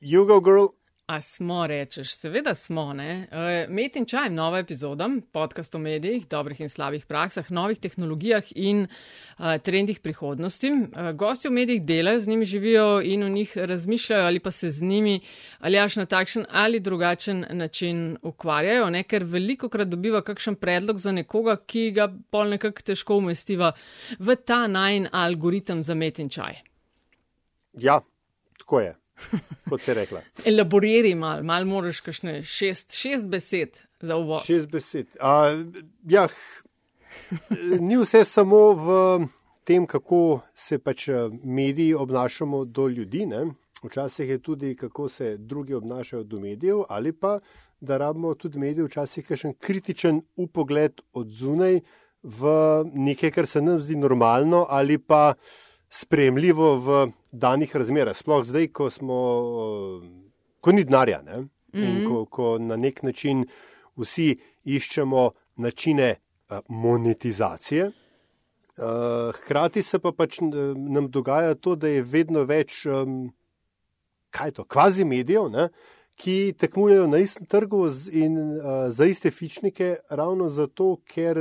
Jugo Girl. A smo, rečeš, seveda smo. Uh, Met in čaj, nova epizoda, podcast o medijih, dobrih in slabih praksah, novih tehnologijah in uh, trendih prihodnosti. Uh, gosti v medijih delajo, z njimi živijo in v njih razmišljajo ali pa se z njimi ali až na takšen ali drugačen način ukvarjajo, ne? ker veliko krat dobiva kakšen predlog za nekoga, ki ga pol nekako težko umestiva v ta najn algoritem za met in čaj. Ja, tako je kot si rekla. Elaboriraj malo, malo moraš kašne šest, šest besed za uvod. Šest besed. A, ja, ni vse samo v tem, kako se pač eh, mediji obnašamo do ljudi, ne? včasih je tudi, kako se drugi obnašajo do medijev, ali pa da rabimo tudi medije včasih kakšen kritičen upogled od zunaj v nekaj, kar se nam zdi normalno ali pa sprejemljivo v danih razmerah, sploh zdaj, ko, smo, ko ni denarja ne? in mm -hmm. ko, ko na nek način vsi iščemo načine monetizacije. Hkrati se pa pač nam dogaja to, da je vedno več, kaj je to, kvazi medijev, ne? ki tekmujejo na istem trgu in za iste fičnike, ravno zato, ker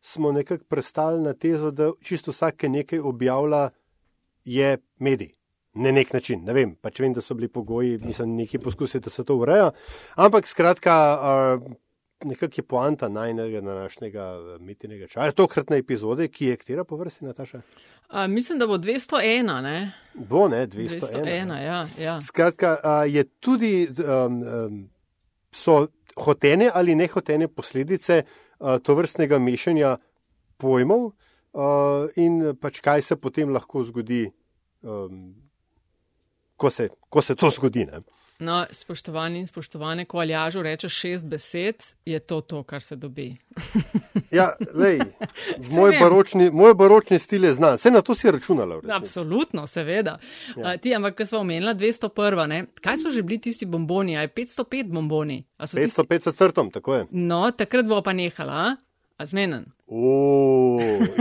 smo nekako prestali na tezo, da čisto vsak nekaj objavlja, je medij. Na nek način, ne vem, pač vem, da so bili pogoji, mislim, neki poskusi, da se to ureja. Ampak skratka, nekako je poanta najnega današnjega mitinega čaja, tokratne epizode, ki je katera po vrsti, Nataša? A, mislim, da bo 201, ne? Bo, ne, 201. 201, ja. ja. Skratka, a, je tudi, um, um, so hotene ali nehotene posledice to vrstnega mešanja pojmov in pač kaj se potem lahko zgodi, ko, se, ko se to zgodi. Ne? No, spoštovani in spoštovane, ko aljažu reče šest besed, je to to, kar se dobi. ja, lej, moj, baročni, moj baročni stil je znan, vse na to si računala. Absolutno, seveda. Ja. Uh, ti, ampak, kar smo omenila, 201, ne? kaj so že bili tisti bomboni, aj 505 bomboni? 505 tisti... s crtom, tako je. No, takrat bo pa nehala, a zmenen.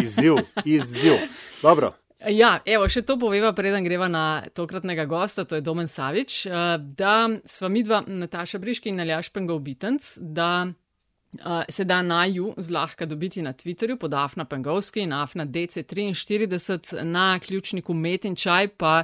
Izziv, izziv. Dobro. Ja, evo, še to poveva, preden greva na tokratnega gosta, to je Domen Savič, eh, da sva midva Nataša Briški in Aljaš Pengov Bitens, da Uh, se da na ju zlahka dobiti na Twitterju pod Afna Pengovski in Afna DC43 na ključniku Met in Čaj, pa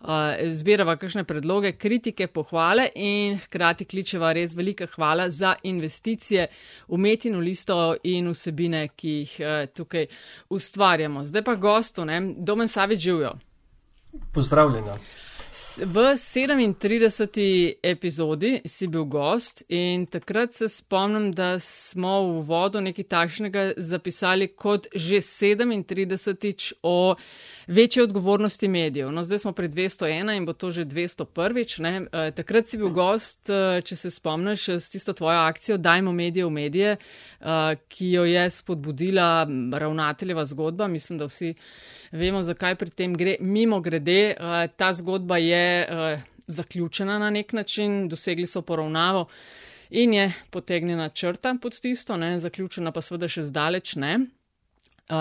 uh, zbirava kakšne predloge, kritike, pohvale in hkrati kličeva res velika hvala za investicije v metino listo in vsebine, ki jih uh, tukaj ustvarjamo. Zdaj pa gostu, ne, Domen Savič živijo. Pozdravljena. V 37. epizodi si bil gost in takrat se spomnim, da smo v vodu nekaj takšnega zapisali kot že 37. o večji odgovornosti medijev. No, zdaj smo pri 201 in bo to že 201. E, takrat si bil gost, e, če se spomniš, s tisto tvojo akcijo Dajmo medije v medije, e, ki jo je spodbudila ravnateljeva zgodba. Mislim, da vsi vemo, zakaj pri tem gre. Mimo grede, ta zgodba je zaključena na nek način, dosegli so poravnavo. In je potegnjena črta pod tisto, ne, zaključena pa seveda še zdaleč ne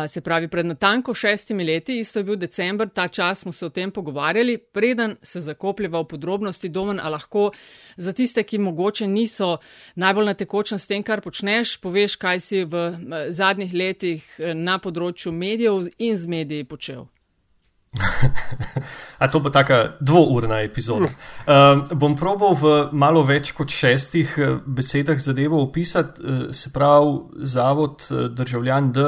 se pravi, pred natanko šestimi leti, isto je bil decembr, ta čas smo se o tem pogovarjali, preden se zakopljeva v podrobnosti domen, a lahko za tiste, ki mogoče niso najbolj na tekočem s tem, kar počneš, poveš, kaj si v zadnjih letih na področju medijev in z mediji počel. A to bo taka dvourna epizoda. Uh, bom probal v malo več kot šestih e, besedah zadevo opisati, uh, se pravi, zavod državljan D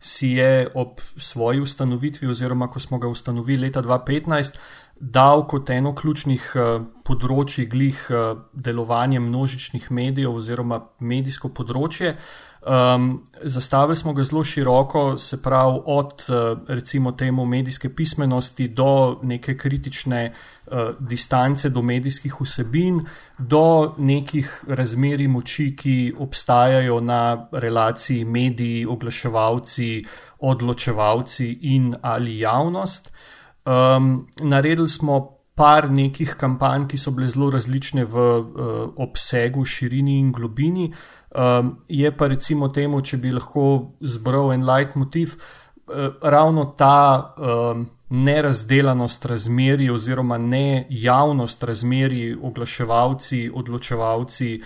si je ob svoji ustanovitvi, oziroma ko smo ga ustanovili leta 2015, dal kot eno ključnih uh, področji glih uh, delovanje množičnih medijev oziroma medijsko področje. Um, zastavili smo ga zelo široko, se pravi od uh, recimo temu medijske pismenosti do neke kritične uh, Eh, distance do medijskih vsebin, do nekih razmeri moči, ki obstajajo na relaciji mediji, oglaševalci, odločevalci in ali javnost. Um, naredili smo par nekih kampanj, ki so bile zelo različne v uh, obsegu, širini in globini. Um, je pa recimo temu, če bi lahko zbral en light motiv, uh, ravno ta um, nerazdelanost razmeri oziroma ne javnost razmeri, oglaševalci, odločevalci,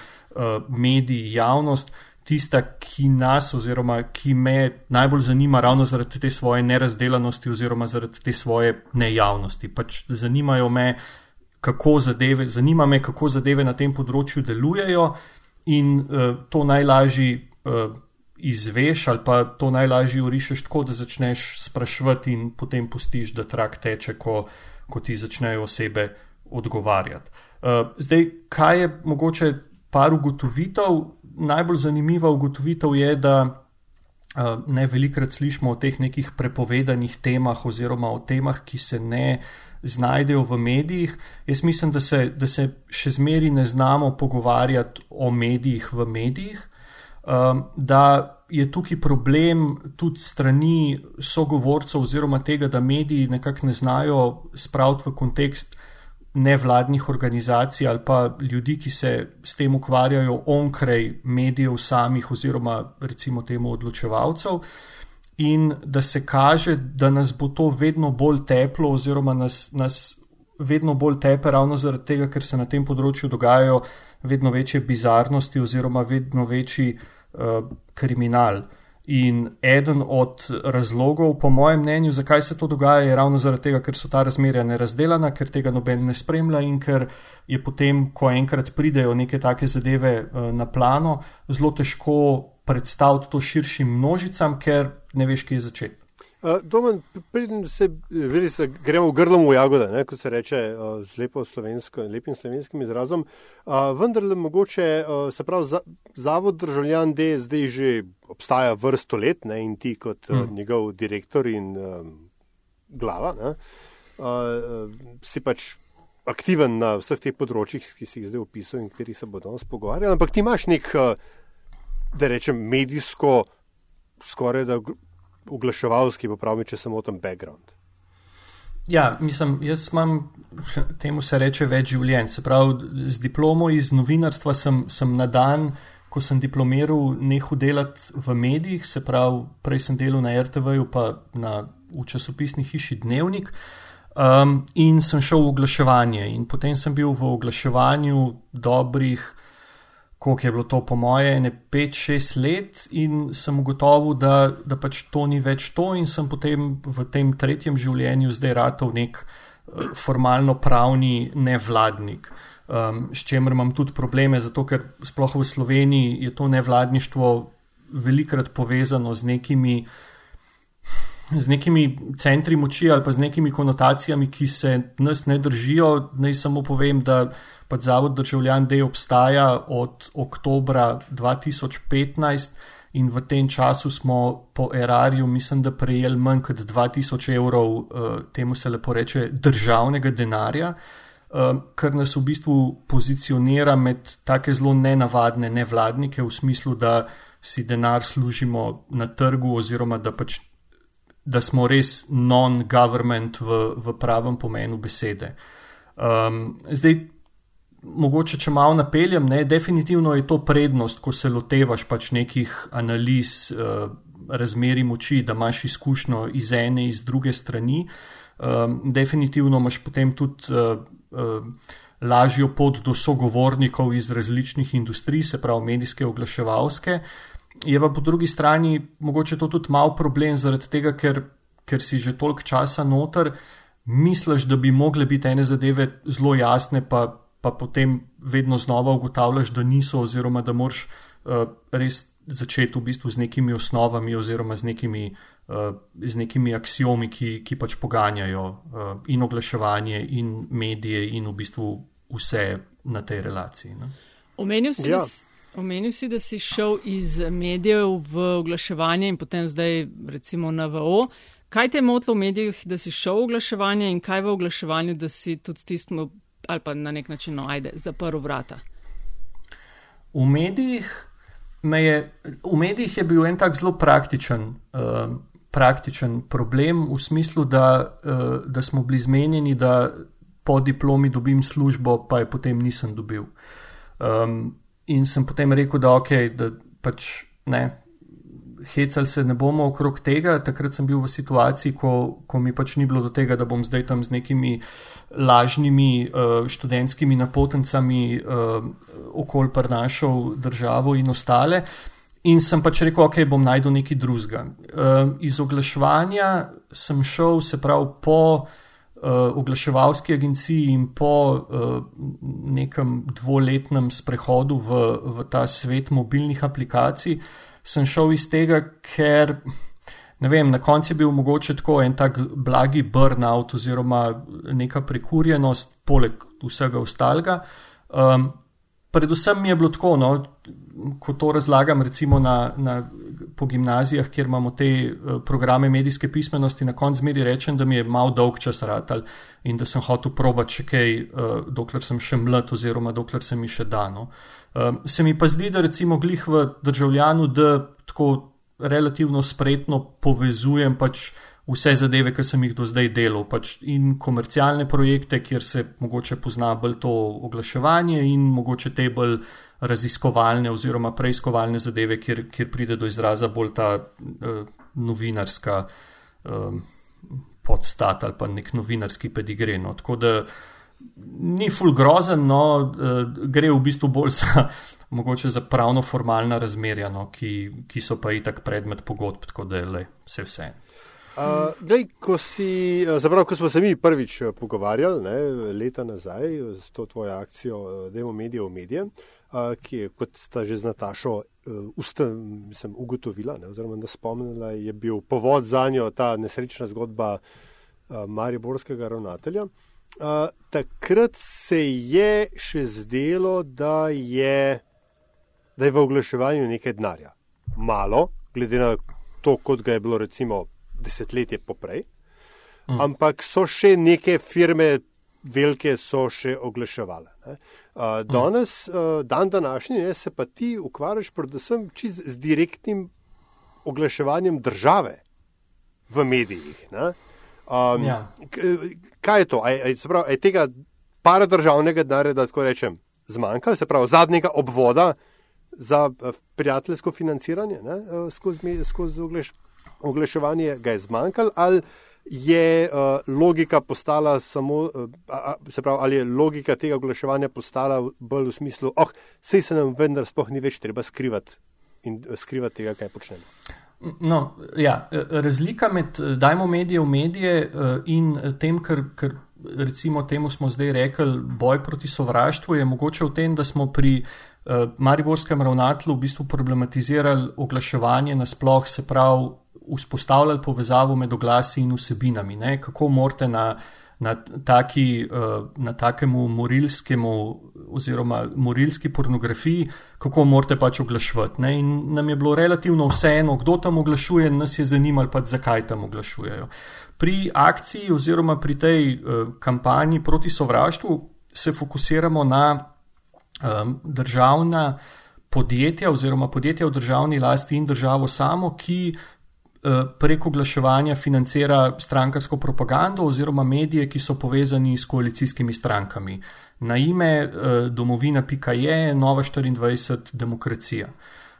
mediji, javnost tista, ki nas oziroma ki me najbolj zanima, ravno zaradi te svoje nerazdelanosti oziroma zaradi te svoje nejavnosti. Pač zanimajo me, kako zadeve, zanima me, kako zadeve na tem področju delujejo in uh, to najlažje uh, izveš ali pa to najlažje urišeš tako, da začneš sprašvati in potem pustiš, da trak teče, ko, ko ti začnejo osebe odgovarjati. Uh, zdaj, kaj je mogoče par ugotovitev, najbolj zanimiva ugotovitev je, da uh, ne velikrat slišimo o teh nekih prepovedanih temah oziroma o temah, ki se ne znajdejo v medijih. Jaz mislim, da se, da se še zmeri ne znamo pogovarjati o medijih v medijih, um, da je tukaj problem tudi strani sogovorcev oziroma tega, da mediji nekako ne znajo spraviti v kontekst nevladnih organizacij ali pa ljudi, ki se s tem ukvarjajo onkraj medijev samih oziroma recimo temu odločevalcev. In da se kaže, da nas bo to vedno bolj teplo, oziroma nas, nas vedno bolj tepe, ravno zaradi tega, ker se na tem področju dogajajo vedno večje bizarnosti, oziroma vedno večji uh, kriminal. In eden od razlogov, po mojem mnenju, zakaj se to dogaja, je ravno zaradi tega, ker so ta razmerja nerazdeljena, ker tega noben ne spremlja in ker je potem, ko enkrat pridejo neke take zadeve eh, na plano, zelo težko predstaviti to širšim množicam, ker ne veš, kje začeti. Uh, Domen, preden se, veli, se gremo v grlo v jagode, ne, kot se reče uh, z lepo slovensko, lepim slovenskim izrazom, uh, vendar le mogoče, uh, se pravi, za, Zavod državljan D zdaj že obstaja vrsto let ne, in ti kot uh, njegov direktor in uh, glava ne, uh, si pač aktiven na vseh teh področjih, ki si jih zdaj opisal in kateri se bo danes pogovarjal, ampak ti imaš nek, uh, da rečem, medijsko skoraj da oglaševalski, pa pravi, če sem o tem background. Ja, mislim, jaz imam temu se reče več življenj. Se pravi, z diplomo iz novinarstva sem, sem na dan, ko sem diplomiral, nehal delati v medijih, se pravi, prej sem delal na RTV-ju, pa na, v časopisni hiši Dnevnik. Um, in sem šel v oglaševanje, in potem sem bil v oglaševanju dobrih koliko je bilo to po moje, ne 5-6 let, in sem ugotovil, da, da pač to ni več to, in sem potem v tem tretjem življenju zdaj ratov nek uh, formalno pravni nevladnik. Um, s čimer imam tudi probleme, zato ker sploh v Sloveniji je to nevladništvo velikrat povezano z nekimi, z nekimi centri moči ali pa z nekimi konotacijami, ki se nas ne držijo. Naj samo povem, da pač Zavod državljan D obstaja od oktobra 2015 in v tem času smo po erarju, mislim, da prejeli manj kot 2000 evrov, uh, temu se lepo reče, državnega denarja, uh, kar nas v bistvu pozicionira med take zelo nenavadne nevladnike v smislu, da si denar služimo na trgu oziroma da pač. Da smo res non-government v, v pravem pomenu besede. Um, zdaj, mogoče, če malo napeljem, ne, definitivno je to prednost, ko se lotevaš pač nekih analiz, uh, razmeri moči, da imaš izkušnjo iz ene, iz druge strani. Um, definitivno imaš potem tudi uh, uh, lažjo pot do sogovornikov iz različnih industrij, se pravi medijske, oglaševalske. Je pa po drugi strani mogoče to tudi mal problem, zaradi tega, ker, ker si že toliko časa noter, misliš, da bi mogle biti ene zadeve zelo jasne, pa pa potem vedno znova ugotavljaš, da niso, oziroma da moraš uh, res začeti v bistvu z nekimi osnovami, oziroma z nekimi, uh, z nekimi aksiomi, ki, ki pač poganjajo uh, in oglaševanje, in medije, in v bistvu vse na tej relaciji. Omenil si, ja. Omenil si, da si šel iz medijev v oglaševanje in potem zdaj recimo na VO. Kaj te je motilo v medijih, da si šel v oglaševanje in kaj v oglaševanju, da si tudi tistemu ali pa na nek način, no, ajde, zaprl vrata? V medijih, je, v medijih je bil en tak zelo praktičen, uh, praktičen problem, v smislu, da, uh, da smo bili zmenjeni, da po diplomi dobim službo, pa je potem nisem dobil. Um, in sem potem rekel, da ok, da pač ne. hecali se ne bomo okrog tega. Takrat sem bil v situaciji, ko, ko mi pač ni bilo do tega, da bom zdaj tam z nekimi lažnimi uh, študentskimi napotencami uh, okol prenašal državo in ostale. In sem pač rekel, ok, bom najdel nekaj drugega. Uh, iz oglaševanja sem šel, se pravi, po uh, oglaševalski agenciji in po uh, nekem dvoletnem sprehodu v, v ta svet mobilnih aplikacij, sem šel iz tega, ker. Vem, na koncu je bil mogoče tako en tak blagi burnout oziroma neka prekurjenost, poleg vsega ostalega. Um, predvsem mi je bilo tako, no, ko to razlagam, recimo na, na, po gimnazijah, kjer imamo te uh, programe medijske pismenosti, na koncu zmeri rečem, da mi je mal dolg čas ratal in da sem hotel probati še kaj, uh, dokler sem še mlad oziroma dokler se mi še dano. Se mi pa zdi, da recimo glih v državljanu, da tako relativno spretno povezujem pač vse zadeve, ki sem jih do zdaj delal, pač in komercialne projekte, kjer se mogoče pozna bolj to oglaševanje, in mogoče te bolj raziskovalne oziroma preiskovalne zadeve, kjer, kjer pride do izraza bolj ta uh, novinarska um, podstat ali pa nek novinarski pedigreno. Tako da ni full grozen, no, uh, gre v bistvu bolj za. Mogoče za pravno formalna razmerja, no, ki, ki so pa itak predmet pogodb, tako da je vse vse. Uh, glej, ko, si, zaprav, ko smo se mi prvič pogovarjali, ne, leta nazaj, s to tvojo akcijo Demo Medije v medije, uh, ki je, kot sta že z Natašo uh, usta, mislim, ugotovila, ne, oziroma da spomnila, je bil povod za njo ta nesrečna zgodba uh, Mariborskega ravnatelja. Uh, takrat se je še zdelo, da je, da je v oglaševanju nekaj denarja. Malo, glede na to, kot ga je bilo recimo desetletje poprej. Mm. Ampak so še neke firme, velike so še oglaševale. Uh, danes, uh, dan današnji, ne, se pa ti ukvarjaš predvsem z direktnim oglaševanjem države v medijih. Um, ja. Kaj je to? Je tega paradržavnega denarja, da tako rečem, zmanjka, se pravi zadnjega obvoda za prijateljsko financiranje ne, skozi, skozi oglaševanje? Oglaševanje ga je zmanjkalo, ali je uh, logika postala samo, uh, se pravi, ali je logika tega oglaševanja postala bolj v smislu, oh, sej se nam vendar sploh ni več treba skrivati in uh, skrivati tega, kaj počnemo. No, ja, razlika med dajmo medije v medije in tem, kar, kar recimo temu smo zdaj rekli, boj proti sovraštvu, je mogoče v tem, da smo pri Mariborskem ravnatlu v bistvu problematizirali oglaševanje nasploh, se pravi, vzpostavljali povezavo med oglasi in vsebinami. Ne? Kako morate na, na, taki, uh, na takemu morilskemu oziroma morilski pornografiji, kako morate pač oglašvati. Ne? In nam je bilo relativno vseeno, kdo tam oglašuje, nas je zanimalo pač, zakaj tam oglašujejo. Pri akciji oziroma pri tej uh, kampanji proti sovraštvu se fokusiramo na um, državna podjetja oziroma podjetja v državni lasti in državo samo, ki Eh, preko oglaševanja financira strankarsko propagando oziroma medije, ki so povezani s koalicijskimi strankami. Na ime eh, domovina.je, Nova 24, demokracija.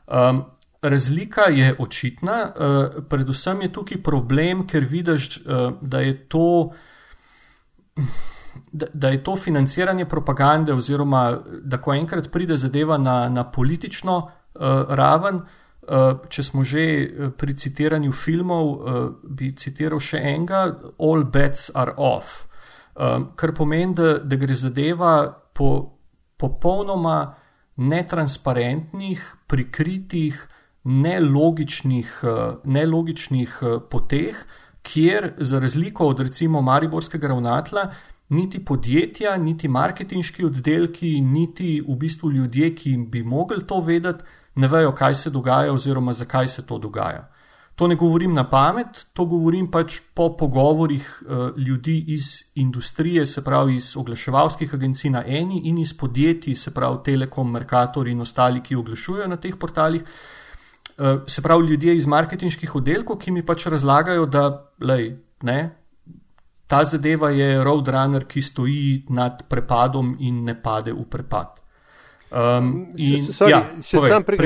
Um, razlika je očitna, uh, predvsem je tukaj problem, ker vidiš, uh, da je to. Da, da je to financiranje propagande, oziroma da ko enkrat pride zadeva na, na politično uh, raven, uh, če smo že eh, pri citiranju filmov, eh, bi citiral še enega: All bets are off. Kar pomeni, da, da gre zadeva po popolnoma netransparentnih, prikritih, nelogičnih, nelogičnih poteh, kjer, za razliko od recimo Mariborskega ravnatla, niti podjetja, niti marketinški oddelki, niti v bistvu ljudje, ki bi mogli to vedeti, ne vejo, kaj se dogaja oziroma zakaj se to dogaja. To ne govorim na pamet, to govorim pač po pogovorih uh, ljudi iz industrije, se pravi iz oglaševalskih agencij na eni in iz podjetij, se pravi Telekom, Mercator in ostali, ki oglašujejo na teh portalih. Uh, se pravi ljudje iz marketinških oddelkov, ki mi pač razlagajo, da lej, ne, ta zadeva je roadrunner, ki stoji nad prepadom in ne pade v prepad. Um, in, sorry, ja, če povej, sam, pre,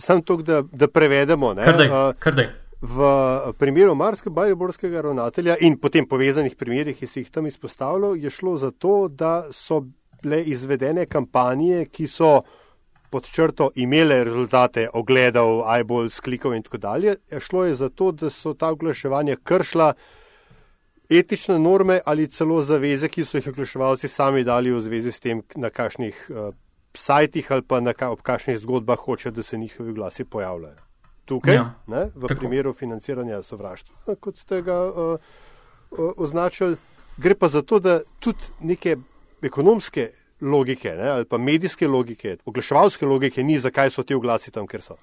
sam to, da, da prevedemo. Ne, kar daj. V primeru Marskega Bajborskega ravnatelja in potem povezanih primerih, ki se jih tam izpostavljalo, je šlo za to, da so bile izvedene kampanje, ki so pod črto imele rezultate ogledov, iBall, sklikov in tako dalje. Šlo je za to, da so ta oglaševanja kršila etične norme ali celo zaveze, ki so jih oglaševalci sami dali v zvezi s tem, na kakšnih uh, sajtih ali pa na ob kakšnih zgodbah hoče, da se njihovi glasi pojavljajo. Tukaj, Ja, ne, v tako. primeru financiranja sovraštva, kot ste ga uh, uh, označili, gre pa za to, da tudi neke ekonomske logike ne, ali pa medijske logike, oglaševalske logike ni, zakaj so ti oglasi tam, ker so.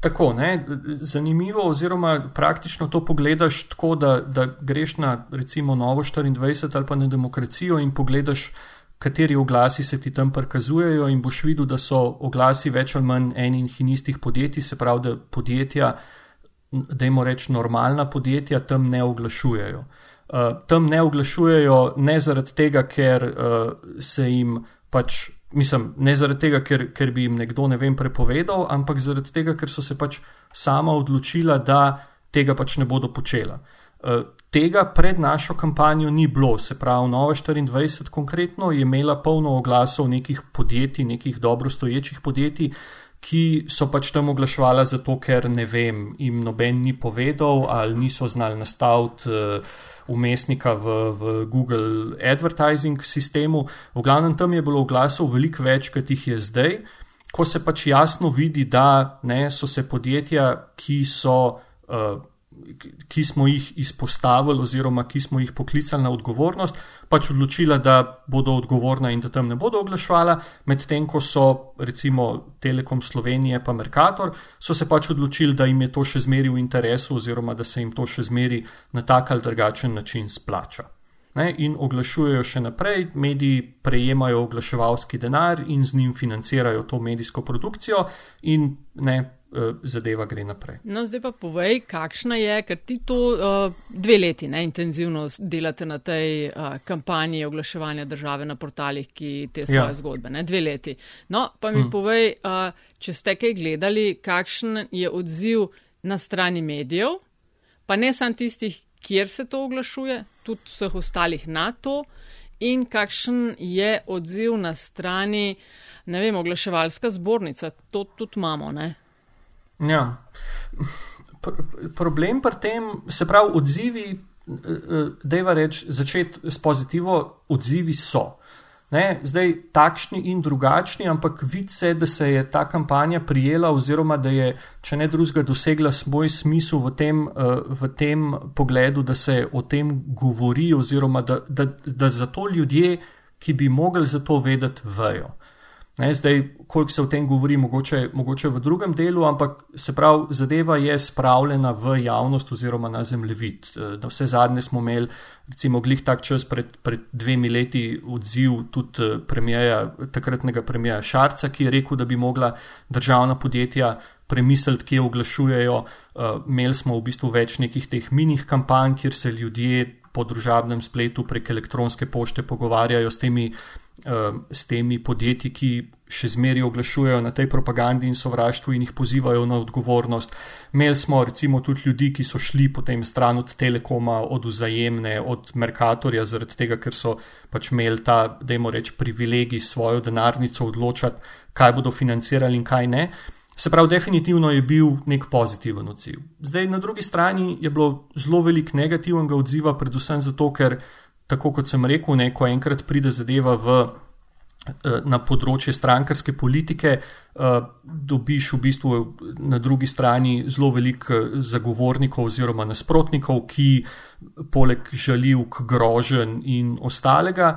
Tako, ne, zanimivo, oziroma praktično to pogledaš tako, da, da greš na recimo Novo 24 ali pa na demokracijo in pogledaš, kateri oglasi se ti tam prikazujejo, in boš videl, da so oglasi več ali manj enih in istih podjetij, se pravi, da podjetja, dajmo reči, normalna podjetja tam ne oglašujejo. Uh, tam ne oglašujejo ne zaradi tega, ker uh, se jim pač mislim, ne zaradi tega, ker, ker bi jim nekdo ne vem prepovedal, ampak zaradi tega, ker so se pač sama odločila, da tega pač ne bodo počela. Uh, tega pred našo kampanjo ni bilo, se pravi, Nova 24 konkretno je imela polno oglasov nekih podjetij, nekih dobro stoječih podjetij, ki so pač tam oglaševala zato, ker ne vem, jim noben ni povedal ali niso znali nastaviti. Umestnika v, v Google advertising sistemu. V glavnem tam je bilo oglasov veliko več, kot jih je zdaj, ko se pač jasno vidi, da ne, so se podjetja, ki so. Uh, Ki smo jih izpostavili, oziroma ki smo jih poklicali na odgovornost, pač odločila, da bodo odgovorna in da tam ne bodo oglašvala, medtem ko so recimo Telekom Slovenije pa Merkator, so se pač odločili, da jim je to še zmeri v interesu, oziroma da se jim to še zmeri na tak ali drugačen način splača. Ne, in oglašujejo še naprej, mediji prejemajo oglaševalski denar in z njim financirajo to medijsko produkcijo, in ne, zadeva gre naprej. No, zdaj pa povej, kakšna je, ker ti to uh, dve leti ne, intenzivno delate na tej uh, kampanji oglaševanja države na portalih, ki te svoje ja. zgodbe, ne, dve leti. No, pa mi hmm. povej, uh, če ste kaj gledali, kakšen je odziv na strani medijev, pa ne samo tistih, kjer se to oglašuje, tudi vseh ostalih na to, in kakšen je odziv na strani, ne vem, oglaševalska zbornica, to tudi imamo, ne. Ja. Problem pri tem, se pravi, odzivi, da je reč, začeti s pozitivo, odzivi so. Ne, zdaj, takšni in drugačni, ampak vidi se, da se je ta kampanja prijela, oziroma da je, če ne drugega, dosegla svoj smisel v tem, v tem pogledu, da se o tem govori, oziroma da, da, da zato ljudje, ki bi mogli za to vedeti, vejo. Ne, zdaj, koliko se o tem govori, mogoče, mogoče v drugem delu, ampak se pravi, zadeva je spravljena v javnost oziroma na zemljevid. Na vse zadnje smo imeli, recimo, glih tak čas pred, pred dvemi leti odziv tudi premijeja, takratnega premijeja Šarca, ki je rekel, da bi mogla državna podjetja premisliti, kje oglašujejo. Uh, imeli smo v bistvu več nekih teh minih kampanj, kjer se ljudje po družabnem spletu prek elektronske pošte pogovarjajo s temi s temi podjetji, ki še zmeraj oglašujejo na tej propagandi in sovraštvu in jih pozivajo na odgovornost. Imeli smo recimo tudi ljudi, ki so šli potem stran od Telekoma, od vzajemne, od Merkatorja, zaradi tega, ker so pač imeli ta, dajmo reči, privilegij svojo denarnico odločati, kaj bodo financirali in kaj ne. Se pravi, definitivno je bil nek pozitiven odziv. Zdaj, na drugi strani je bilo zelo veliko negativnega odziva, predvsem zato, ker tako kot sem rekel, ne, ko enkrat pride zadeva v, na področje strankarske politike, dobiš v bistvu na drugi strani zelo veliko zagovornikov oziroma nasprotnikov, ki poleg žaljivk, grožen in ostalega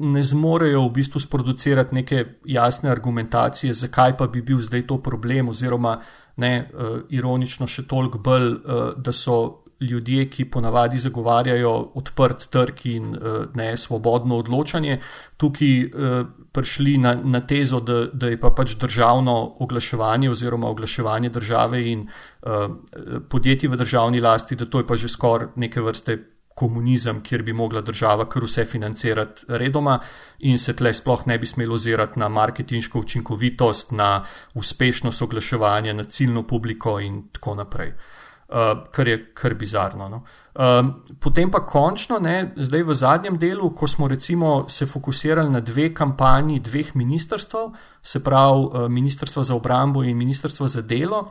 ne zmorejo v bistvu sproducirati neke jasne argumentacije, zakaj pa bi bil zdaj to problem oziroma ne, ironično še toliko bolj, da so ljudje, ki ponavadi zagovarjajo odprt trg in ne svobodno odločanje, tukaj prišli na, na tezo, da, da je pa pač državno oglaševanje oziroma oglaševanje države in podjetij v državni lasti, da to je pa že skoraj neke vrste komunizem, kjer bi mogla država kar vse financirati redoma in se tle sploh ne bi smelo ozirati na marketinško učinkovitost, na uspešnost oglaševanja, na ciljno publiko in tako naprej. Uh, kar je kar bizarno. No. Um, potem pa končno, ne, zdaj v zadnjem delu, ko smo recimo se fokusirali na dve kampanji dveh ministrstv, se pravi uh, Ministrstva za obrambo in Ministrstva za delo,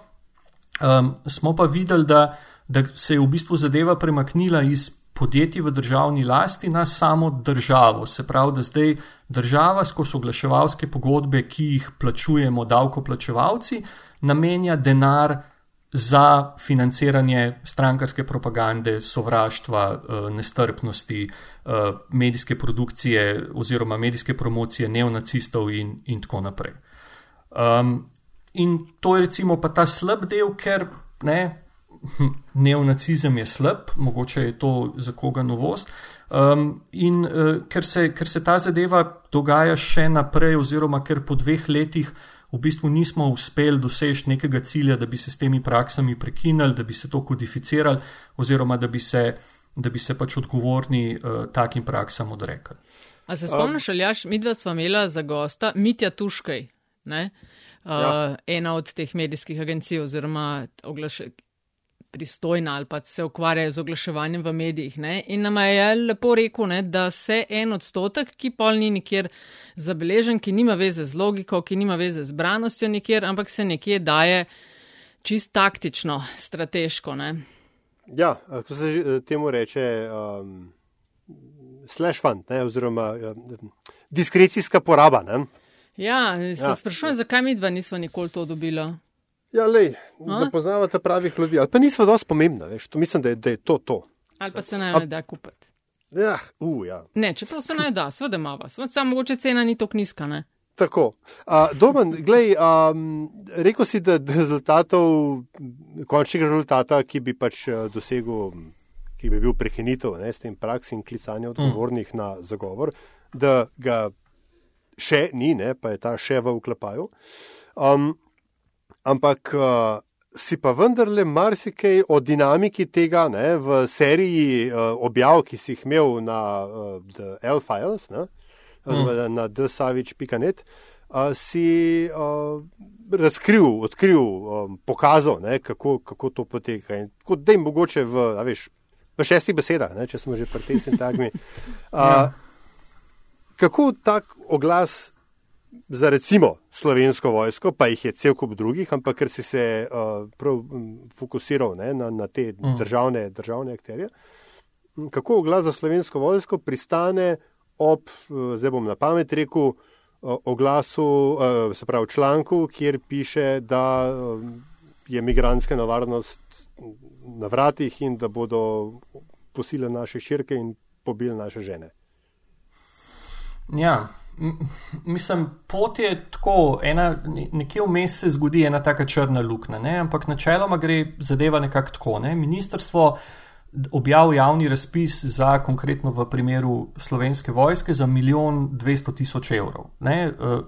um, smo pa videli, da, da se je v bistvu zadeva premaknila iz podjetij v državni lasti na samo državo. Se pravi, da zdaj država skozi oglaševalske pogodbe, ki jih plačujemo davkoplačevalci, namenja denar za financiranje strankarske propagande, sovraštva, eh, nestrpnosti, eh, medijske produkcije oziroma medijske promocije neonacistov in, in tako naprej. Um, in to je recimo pa ta slab del, ker ne, Hm, neonacizem je slab, mogoče je to za koga novost. Um, in uh, ker, se, ker se ta zadeva dogaja še naprej, oziroma ker po dveh letih v bistvu nismo uspeli doseči nekega cilja, da bi se s temi praksami prekinili, da bi se to kodificirali, oziroma da bi se, da bi se pač odgovorni uh, takim praksam odrekli. A se spomniš, ali jaš, mi dva sva imela za gosta Mitja Tuškaj, uh, ja. ena od teh medijskih agencij oziroma oglaševalcev pristojna ali pa se ukvarjajo z oglaševanjem v medijih. Ne? In nam je lepo rekel, ne, da se en odstotek, ki pol ni nikjer zabeležen, ki nima veze z logiko, ki nima veze z branostjo nikjer, ampak se nekje daje čist taktično, strateško. Ne? Ja, kako se eh, temu reče, um, slash fund, ne, oziroma um, diskrecijska poraba. Ne? Ja, se ja. sprašujem, zakaj mi dva nismo nikoli to dobila. Ja, lej, da poznavate pravih ljudi. Ali pa niso dosti pomembna, veš, to mislim, da je, da je to to. Ali pa se naj ne da kupiti. Ja, uh, ja. Ne, čeprav se naj da, seveda ima vas, samo mogoče cena ni tako nizka, ne. Tako. Uh, Domen, glej, um, rekel si, da rezultatov, končnega rezultata, ki bi pač dosegel, ki bi bil prekinitev s tem praksom klicanja odgovornih mm. na zagovor, da ga še ni, ne, pa je ta še v uklepaju. Um, ampak uh, si pa vendarle marsikaj o dinamiki tega ne, v seriji uh, objav, ki si jih imel na uh, The L-Files, mm. na dsavič.net, uh, si uh, razkril, odkril, um, pokazal, ne, kako, kako to poteka. In, kot da jim mogoče v, veš, v šestih besedah, ne, če smo že pri tem sintagmi. Uh, ja. Kako tak oglas za recimo slovensko vojsko, pa jih je cel kup drugih, ampak ker si se uh, prav fokusiral ne, na, na te mm. državne, državne akterje. Kako glas za slovensko vojsko pristane ob, uh, zdaj bom na pamet rekel, uh, oglasu, uh, se pravi članku, kjer piše, da uh, je migranska nevarnost na vratih in da bodo posile naše širke in pobili naše žene. Ja, Mislim, pot je tako, ena, nekje vmes se zgodi ena taka črna luknja, ampak načeloma gre zadeva nekako tako. Ne? Ministrstvo objavi javni razpis za konkretno v primeru slovenske vojske za milijon dvesto tisoč evrov. Ne? Eh,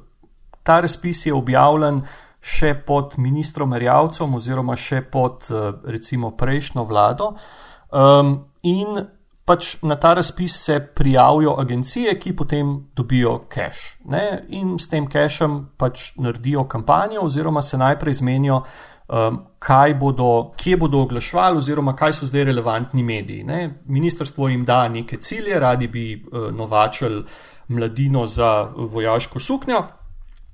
ta razpis je objavljen še pod ministrom Merjavcem oziroma še pod eh, recimo prejšnjo vlado. Um, in pač na ta razpis se prijavijo agencije, ki potem dobijo cache. Ne? In s tem cachem pač naredijo kampanjo, oziroma se najprej zmenijo, um, bodo, kje bodo oglašvali, oziroma kaj so zdaj relevantni mediji. Ne? Ministrstvo jim da neke cilje, radi bi uh, novačili mladino za vojaško suknjo.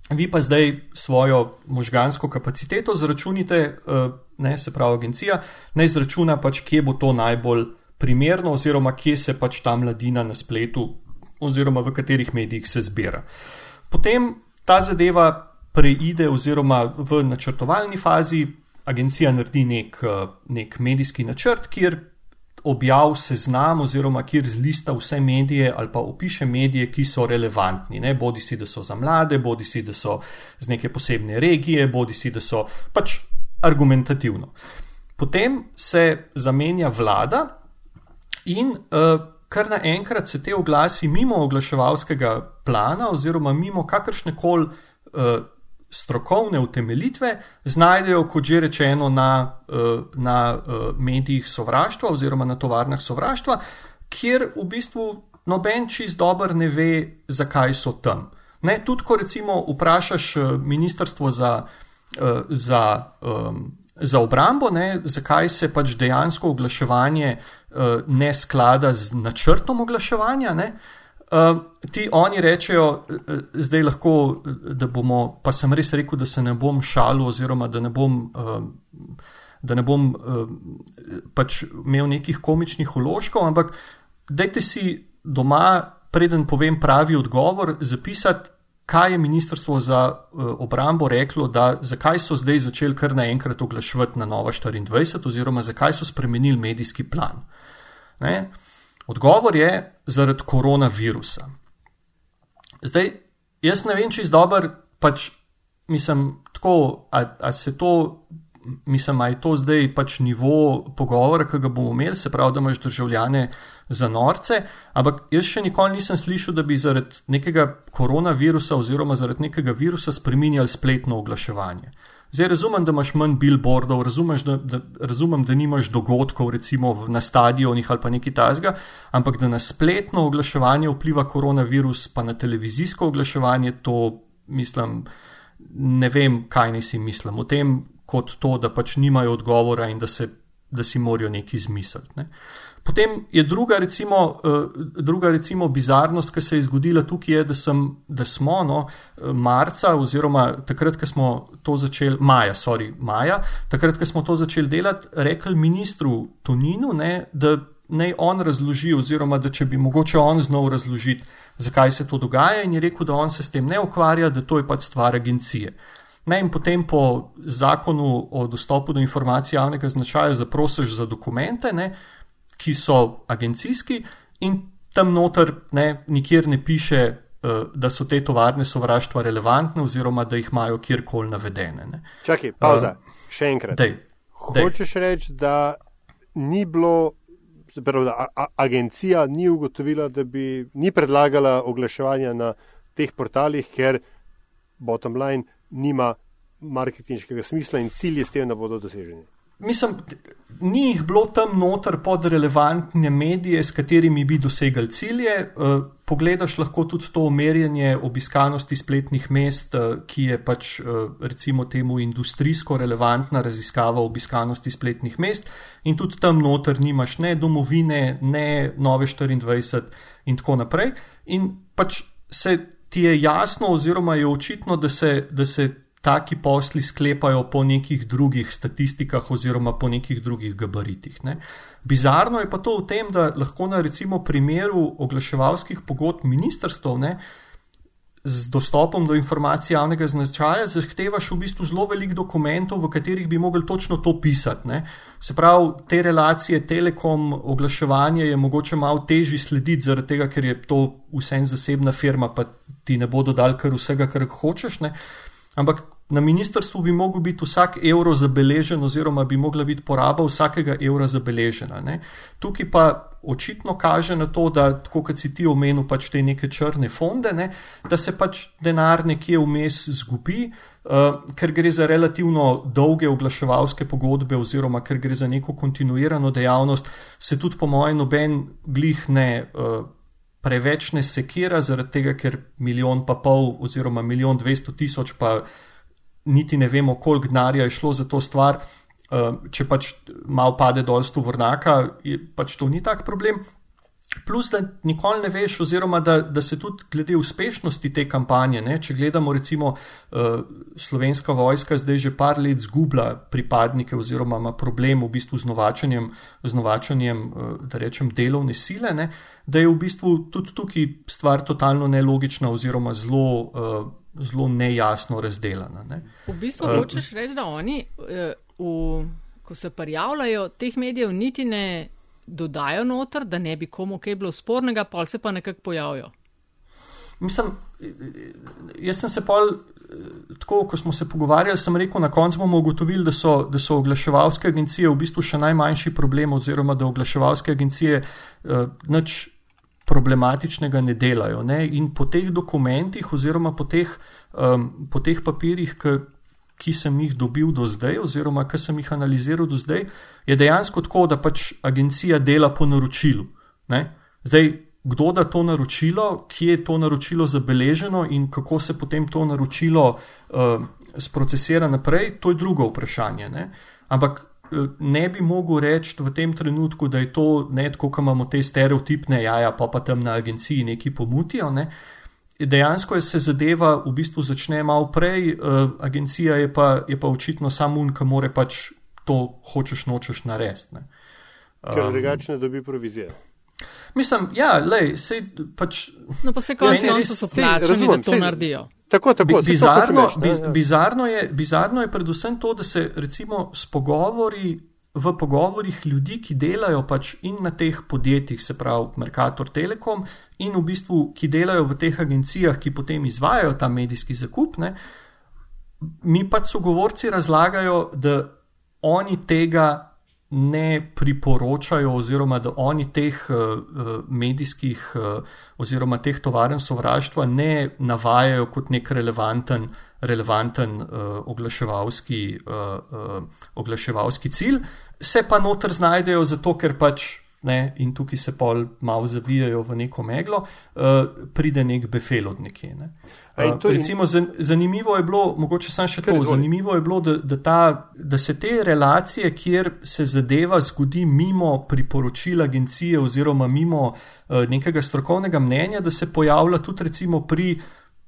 Vi pa zdaj svojo možgansko kapaciteto zračunite, uh, ne, se pravi, agencija, naj izračuna pač, kje bo to najbolj primerno, oziroma kje se pač ta mladina na spletu, oziroma v katerih medijih se zbira. Potem ta zadeva preide, oziroma v načrtovalni fazi agencija naredi nek, nek medijski načrt, kjer objav seznam, oziroma kjer zlista vse medije ali pa opiše medije, ki so relevantni. Ne? Bodi si, da so za mlade, bodi si, da so z neke posebne regije, bodi si, da so pač argumentativno. Potem se zamenja vlada, In uh, kar naenkrat se te oglasi mimo oglaševalskega plana, oziroma mimo kakršne koli uh, strokovne utemeljitve, znajdejo, kot že rečeno, na, uh, na uh, medijih sovraštva oziroma na tovarnah sovraštva. kjer v bistvu noben čist dober ne ve, zakaj so tam. Ne, tudi, ko recimo vprašaš eh, ministrstvo za, eh, za, za obrambo, ne, zakaj se pač dejansko oglaševanje ne sklada z načrtom oglaševanja, ne, uh, ti oni rečejo, uh, zdaj lahko, da bomo, pa sem res rekel, da se ne bom šalil, oziroma da ne bom. Uh, Da ne bom uh, pač imel nekih komičnih uložkov, ampak dajte si doma, preden povem pravi odgovor, zapisati, kaj je Ministrstvo za uh, obrambo reklo, da zakaj so zdaj začeli kar naenkrat oglaševati na Nova 24, oziroma zakaj so spremenili medijski plan. Ne? Odgovor je zaradi koronavirusa. Zdaj, jaz ne vem, če je dober, pač mislim, tako, ali se to. Mislim, da je to zdaj pač nivo pogovora, ki ga bomo imeli, se pravi, da imaš državljane za norce, ampak jaz še nikoli nisem slišal, da bi zaradi nekega koronavirusa oziroma zaradi nekega virusa spremenjali spletno oglaševanje. Zdaj razumem, da imaš manj billboardov, da, da, razumem, da nimaš dogodkov, recimo na stadionih ali pa nekaj tasga, ampak da na spletno oglaševanje vpliva koronavirus, pa na televizijsko oglaševanje, to mislim, ne vem, kaj naj si mislim o tem, kot to, da pač nimajo odgovora in da, se, da si morajo nekaj izmisliti. Ne. Potem je druga, recimo, uh, druga recimo bizarnost, ki se je zgodila tukaj, je, da, sem, da smo no, marca, oziroma takrat, ko smo to začeli, maja, sorry, maja, takrat, ko smo to začeli delati, rekli ministru Toninu, ne, da naj on razloži, oziroma da če bi mogoče on znal razložiti, zakaj se to dogaja, in je rekel, da on se s tem ne ukvarja, da to je pač stvar agencije. Ne, in potem po zakonu o dostopu do informacij javnega značaja zaprosiš za dokumente. Ne, ki so agencijski, in tam noter ne, nikjer ne piše, uh, da so te tovarne sovraštva relevantne, oziroma da jih imajo kjerkoli navedene. Ne. Čakaj, pauza, uh, še enkrat. Dej, Hočeš reči, da ni bilo. Zapravo, da a, agencija ni ugotovila, da bi ni predlagala oglaševanja na teh portalih, ker bottom line nima marketinškega smisla in cilji s tem ne bodo doseženi mislim, ni jih bilo tam noter pod relevantne medije, s katerimi bi dosegali cilje. Uh, pogledaš lahko tudi to merjenje obiskanosti spletnih mest, uh, ki je pač uh, recimo temu industrijsko relevantna raziskava obiskanosti spletnih mest in tudi tam noter nimaš ne domovine, ne nove 24 in tako naprej. In pač se ti je jasno oziroma je očitno, da se, da se taki posli sklepajo po nekih drugih statistikah oziroma po nekih drugih gabaritih. Ne. Bizarno je pa to v tem, da lahko na recimo primeru oglaševalskih pogodb ministrstv ne, z dostopom do informacij javnega značaja zahtevaš v bistvu zelo velik dokumentov, v katerih bi mogli točno to pisati. Ne. Se pravi, te relacije telekom, oglaševanje je mogoče malo težje slediti, zaradi tega, ker je to vsem zasebna firma, pa ti ne bodo dal kar vsega, kar hočeš. Ne. Ampak na ministrstvu bi mogel biti vsak evro zabeležen, oziroma bi mogla biti poraba vsakega evra zabeležena. Ne. Tukaj pa očitno kaže na to, da, tako kot si ti omenil, pač te neke črne fonde, ne, da se pač denar nekje vmes zgubi. Uh, ker gre za relativno dolge oglaševalske pogodbe, oziroma ker gre za neko kontinuirano dejavnost, se tudi, po mojem, noben glih ne uh, preveč ne sekira, zaradi tega, ker milijon pa pol, oziroma milijon dvesto tisoč, pa niti ne vemo, koliko denarja je šlo za to stvar. Uh, če pač malo pade dol vrnaka, je pač to ni tak problem. Plus, da nikoli ne veš, oziroma da, da se tudi glede uspešnosti te kampanje, ne, če gledamo, recimo, uh, slovenska vojska zdaj že par let zgublja pripadnike, oziroma ima problem v bistvu z novačanjem, z novačanjem uh, da rečem, delovne sile, ne, da je v bistvu tudi tukaj stvar totalno nelogična, oziroma zelo. Uh, zelo nejasno razdeljena. Ne. V bistvu uh, hočeš reči, da oni, uh, v, ko se prijavljajo, teh medijev niti ne dodajo noter, da ne bi komu kaj bilo spornega, pa se pa nekako pojavijo. Mislim, jaz sem se pol, tako ko smo se pogovarjali, sem rekel, na koncu bomo ugotovili, da so, da so oglaševalske agencije v bistvu še najmanjši problem, oziroma da oglaševalske agencije uh, nič problematičnega ne delajo. Ne? In po teh dokumentih, oziroma po teh, um, po teh papirjih, ki, ki sem jih dobil do zdaj, oziroma ki sem jih analiziral do zdaj, je dejansko tako, da pač agencija dela po naročilu. Ne? Zdaj, kdo da to naročilo, kje je to naročilo zabeleženo in kako se potem to naročilo uh, sprocesira naprej, to je drugo vprašanje. Ne? Ampak uh, ne bi mogel reči v tem trenutku, da je to ne tako, kot imamo te stereotipne jaja, pa pa tam na agenciji neki pomutijo. Ne? Dejansko se zadeva v bistvu začne malo prej, uh, agencija je pa, je pa očitno samo un, ki more pač to hočeš nočeš narediti. Um, Ker drugače ne dobi provizije. Mislim, ja, lej, sej pač. No, pa se konec koncev so plačani, da to sej, naredijo. Tako, tako, bizarno, to biz, ja. bizarno, je, bizarno je predvsem to, da se recimo s pogovori, v pogovorih ljudi, ki delajo pač in na teh podjetjih, se pravi Mercator Telekom, in v bistvu, ki delajo v teh agencijah, ki potem izvajajo ta medijski zakup, ne, mi pač sogovorci razlagajo, da oni tega ne priporočajo, oziroma da oni teh uh, medijskih uh, oziroma teh tovaren sovraštva ne navajajo kot nek relevanten, relevanten uh, oglaševalski, uh, uh, oglaševalski cilj, se pa noter znajdejo zato, ker pač. Ne, in tukaj se pol malo zavijajo v neko meglo, uh, pride nek befel od nekje. Ne. Uh, Recimo, zanimivo je bilo, mogoče samo še to, zanimivo je bilo, da, da, ta, da se te relacije, kjer se zadeva zgodi mimo priporočil agencije oziroma mimo uh, nekega strokovnega mnenja, da se pojavlja tudi recimo pri,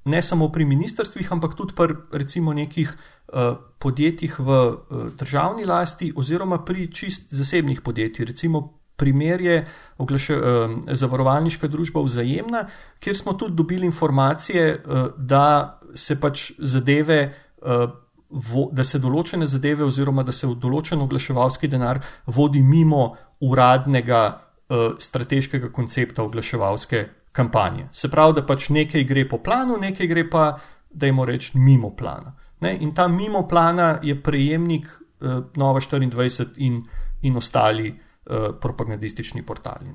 ne samo pri ministrstvih, ampak tudi pri recimo nekih uh, podjetjih v uh, državni lasti oziroma pri čist zasebnih podjetjih, recimo primer je oglaše, uh, zavarovalniška družba vzajemna, kjer smo tudi dobili informacije, uh, da se pač zadeve. Uh, vo, da se določene zadeve, oziroma da se določen oglaševalski denar vodi mimo uradnega uh, strateškega koncepta oglaševalske kampanje. Se pravi, da pač nekaj gre po planu, nekaj gre pa, da jim rečemo, mimo plana. Ne? In ta mimo plana je prejemnik uh, Nova 24 in, in ostali Eh, propagandistični portali.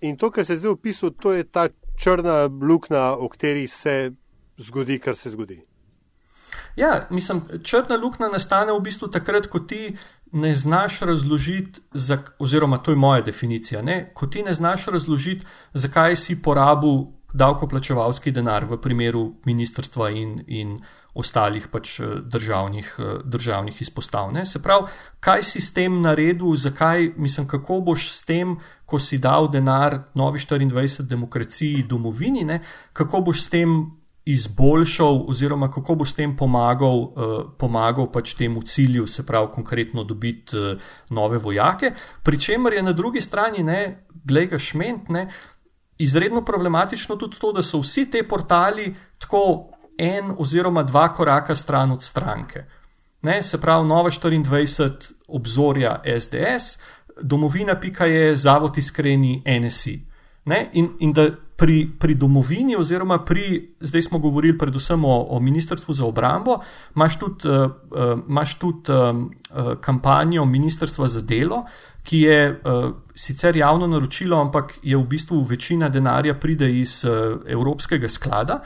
In to, kar se zdaj opisuje, to je ta črna luknja, o kateri se zgodi, kar se zgodi. Ja, mislim, črna luknja nastane v bistvu takrat, ko ti ne znaš razložiti, oziroma to je moja definicija, ne? ko ti ne znaš razložiti, zakaj si porabil davkoplačevalski denar v primeru ministrstva in, in ostalih pač eh, državnih, eh, državnih izpostav. Ne? Se pravi, kaj si s tem naredil, zakaj, mislim, kako boš s tem, ko si dal denar Novi 24 demokraciji, domovini, ne? kako boš s tem izboljšal, oziroma kako boš s tem pomagal, uh, pomagal pač temu cilju, se pravi, konkretno dobiti uh, nove vojake. Pričemer je na drugi strani, ne, glej ga šment, ne. Izredno problematično tudi to, da so vsi te portali tako en oziroma dva koraka stran od stranke. Ne, se pravi, Nova 24 obzorja SDS, domovina.pk je zavod iskreni NSI. Ne, in, in da pri, pri domovini, oziroma pri, zdaj smo govorili predvsem o, o Ministrstvu za obrambo, imaš tudi, uh, imaš tudi um, uh, kampanjo Ministrstva za delo, ki je uh, sicer javno naročilo, ampak je v bistvu večina denarja pride iz uh, Evropskega sklada.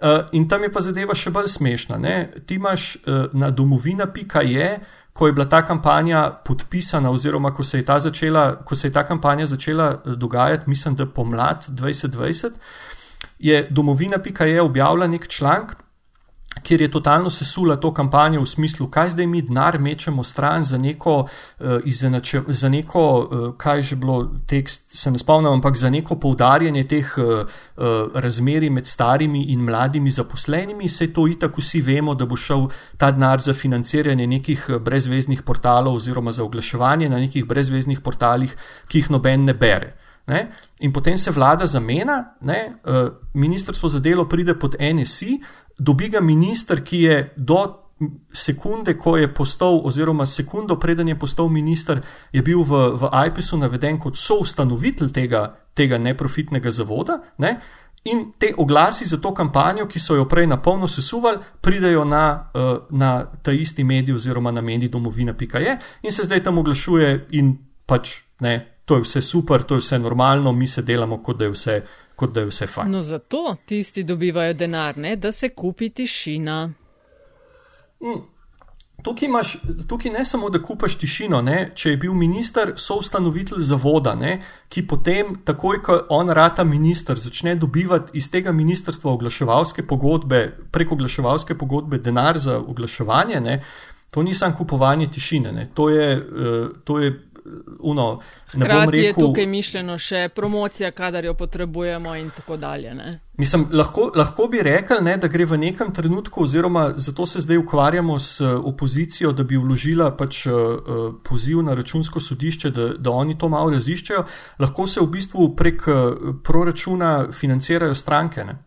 Uh, in tam je pa zadeva še bolj smešna. Ne? Ti imaš uh, na domovina.je, ko je bila ta kampanja podpisana, oziroma ko se je ta, začela, ko se je ta kampanja začela uh, dogajati, mislim, da pomlad 2020, je domovina.je objavila nek članek, kjer je totalno sesula to kampanjo v smislu, kaj zdaj mi denar mečemo stran za neko, uh, izenače, za neko uh, kaj že bilo tekst, se ne spomnim, ampak za neko poudarjanje teh uh, uh, razmeri med starimi in mladimi zaposlenimi, se to itak vsi vemo, da bo šel ta denar za financiranje nekih brezveznih portalov oziroma za oglaševanje na nekih brezveznih portalih, ki jih noben ne bere. Ne? In potem se vlada zamena, ne? ministrstvo za delo pride pod NSI, dobi ga minister, ki je do sekunde, ko je postal, oziroma sekundo preden je postal minister, je bil v, v IPS-u naveden kot soustanovitelj tega, tega neprofitnega zavoda. Ne? In te oglasi za to kampanjo, ki so jo prej na polno sesuvali, pridejo na, uh, na ta isti medij oziroma na medij domovina.je in se zdaj tam oglašuje in pač ne, to je vse super, to je vse normalno, mi se delamo, kot da je vse kot da je vse fajn. No, zato tisti dobivajo denar, ne, da se kupi tišina. Mm. tukaj, imaš, tukaj ne samo, da kupaš tišino, ne, če je bil minister, so ustanovitelj zavoda, ne, ki potem, takoj ko on rata minister, začne dobivati iz tega ministrstva oglaševalske pogodbe, preko oglaševalske pogodbe denar za oglaševanje. Ne, To ni samo kupovanje tišine, ne. to je, uh, to je uno. Hkrati rekel, je tukaj mišljeno še promocija, kadar jo potrebujemo in tako dalje. Ne? Mislim, lahko, lahko bi rekel, ne, da gre v nekem trenutku, oziroma zato se zdaj ukvarjamo s eh, opozicijo, da bi vložila pač uh, poziv na računsko sodišče, da, da oni to malo raziščejo. Lahko se v bistvu prek proračuna financirajo stranke. Ne?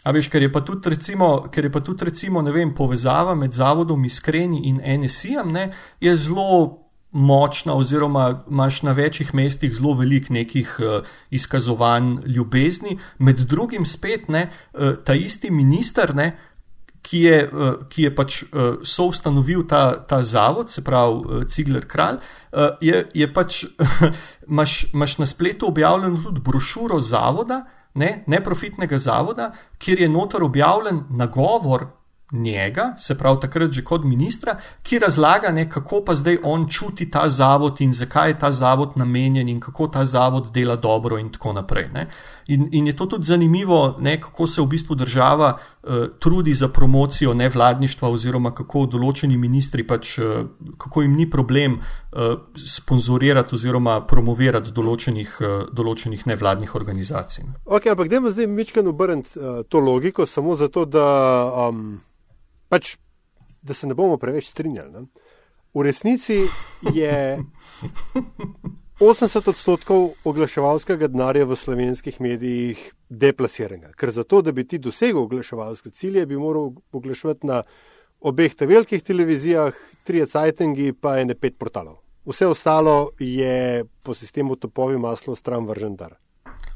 A veš, ker je pa tudi, recimo, ker je pa tudi recimo, vem, povezava med Zavodom Iskreni in NSI-jem, je zelo močna, oziroma imaš na večjih mestih zelo velik nekih uh, izkazovanj ljubezni, med drugim spet ne, uh, ta isti minister, ne, ki, je, uh, ki je pač uh, soustanovil ta, ta zavod, se pravi uh, Cigler Kralj, uh, je, je pač, imaš na spletu objavljeno tudi brošuro zavoda, ne, neprofitnega zavoda, kjer je notor objavljen nagovor njega, se pravi takrat že kot ministra, ki razlaga, ne, kako pa zdaj on čuti ta zavod in zakaj je ta zavod namenjen in kako ta zavod dela dobro in tako naprej. In, in je to tudi zanimivo, ne, kako se v bistvu država uh, trudi za promocijo nevladništva oziroma kako določeni ministri pač, uh, kako jim ni problem uh, sponzorirati oziroma promovirati določenih, uh, določenih nevladnih organizacij. Ok, ampak gremo zdaj mičkano obrniti uh, to logiko samo zato, da um pač, da se ne bomo preveč strinjali. Ne? V resnici je 80 odstotkov oglaševalskega denarja v slovenskih medijih deplasiranega. Ker za to, da bi ti dosegel oglaševalske cilje, bi moral oglaševati na obeh te velikih televizijah, tri cajtingi, pa ene pet portalov. Vse ostalo je po sistemu topovi maslo stran vržen dar.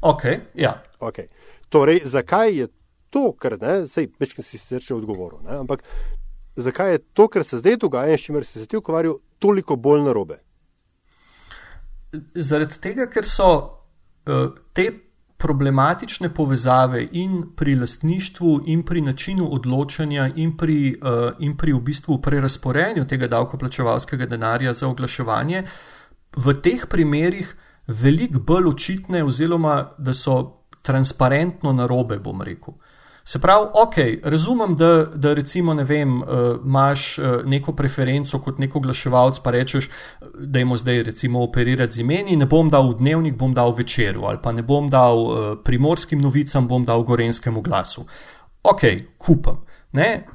Ok, ja. Okay. Torej, zakaj je to, kar ne, sej večkrat si se že odgovoril. Ne, ampak zakaj je to, kar se zdaj dogaja in s čimer si se ti ukvarjal, toliko bolj narobe? Zaradi tega, ker so uh, te problematične povezave in pri lastništvu, in pri načinu odločanja, in pri, uh, in pri v bistvu prerasporejanju tega davkoplačevalskega denarja za oglaševanje, v teh primerih veliko bolj očitne, oziroma da so transparentno narobe, bom rekel. Se pravi, ok, razumem, da, da recimo, ne vem, uh, imaš uh, neko preferenco kot neko oglaševalec, pa rečeš, da jim zdaj recimo operirati z imeni, ne bom dal v dnevnik, bom dal večeru, ali pa ne bom dal uh, primorskim novicam, bom dal gorenskemu glasu. Ok, kupam. Ne?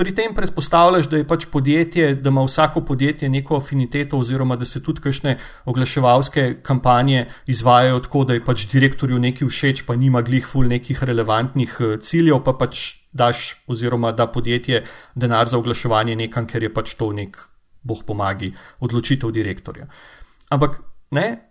Pri tem predpostavljaš, da je pač podjetje, da ima vsako podjetje neko afiniteto, oziroma da se tudi kakšne oglaševalske kampanje izvajajo tako, da je pač direktorju nekaj všeč, pa nima glih ful nekih relevantnih eh, ciljev, pa pač daš, oziroma da podjetje denar za oglaševanje nekam, ker je pač to nek, boh pomagi, odločitev direktorja. Ampak ne,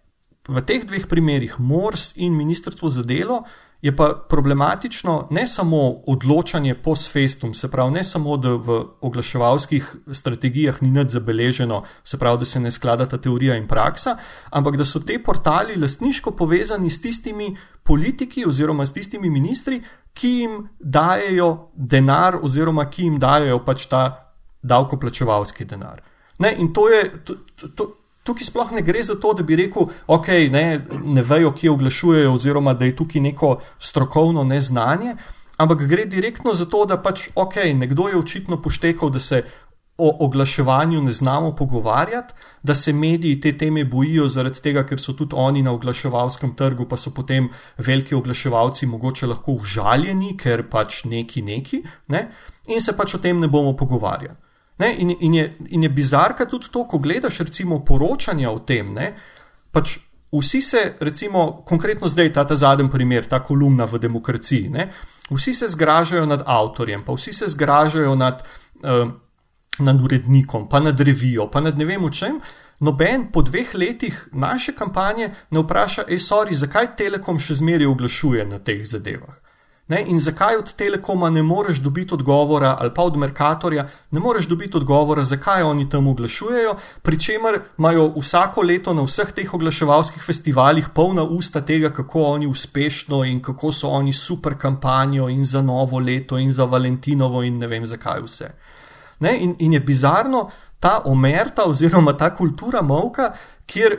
v teh dveh primerih, Mors in Ministrstvo za delo, je pa problematično ne samo odločanje post festum, se pravi, ne samo, da v oglaševalskih strategijah ni nič zabeleženo, se pravi, da se ne skladata teorija in praksa, ampak da so te portali lastniško povezani s tistimi politiki oziroma s tistimi ministri, ki jim dajejo denar oziroma ki jim dajejo pač ta davkoplačevalski denar. Ne, in to je, to, to, tukaj sploh ne gre za to, da bi rekel, ok, ne, ne vejo, kje oglašujejo, oziroma da je tukaj neko strokovno neznanje, ampak gre direktno za to, da pač ok, nekdo je očitno poštekal, da se o oglaševanju ne znamo pogovarjati, da se mediji te teme bojijo zaradi tega, ker so tudi oni na oglaševalskem trgu, pa so potem veliki oglaševalci mogoče lahko užaljeni, ker pač neki neki, ne, in se pač o tem ne bomo pogovarjali. Ne, in, in, je, in je bizarka tudi to, ko gledaš recimo poročanja o tem. Ne, pač vsi se, recimo, konkretno zdaj ta, ta zadnji primer, ta kolumna v demokraciji, ne, vsi se zgražajo nad avtorjem, pa vsi se zgražajo nad, uh, nad urednikom, pa nad revijo, pa nad ne vem čem. Noben po dveh letih naše kampanje ne vpraša, ej, sorry, zakaj Telekom še zmeraj oglašuje na teh zadevah. Ne, in zakaj od Telekoma ne moreš dobiti odgovora, ali pa od Merkatorja ne moreš dobiti odgovora, zakaj oni tam oglašujejo, pri čemer imajo vsako leto na vseh teh oglaševalskih festivalih polna usta tega, kako oni uspešno in kako so oni super kampanjo in za novo leto in za Valentinovo in ne vem zakaj vse. Ne? In, in je bizarno ta omerta oziroma ta kultura molka, kjer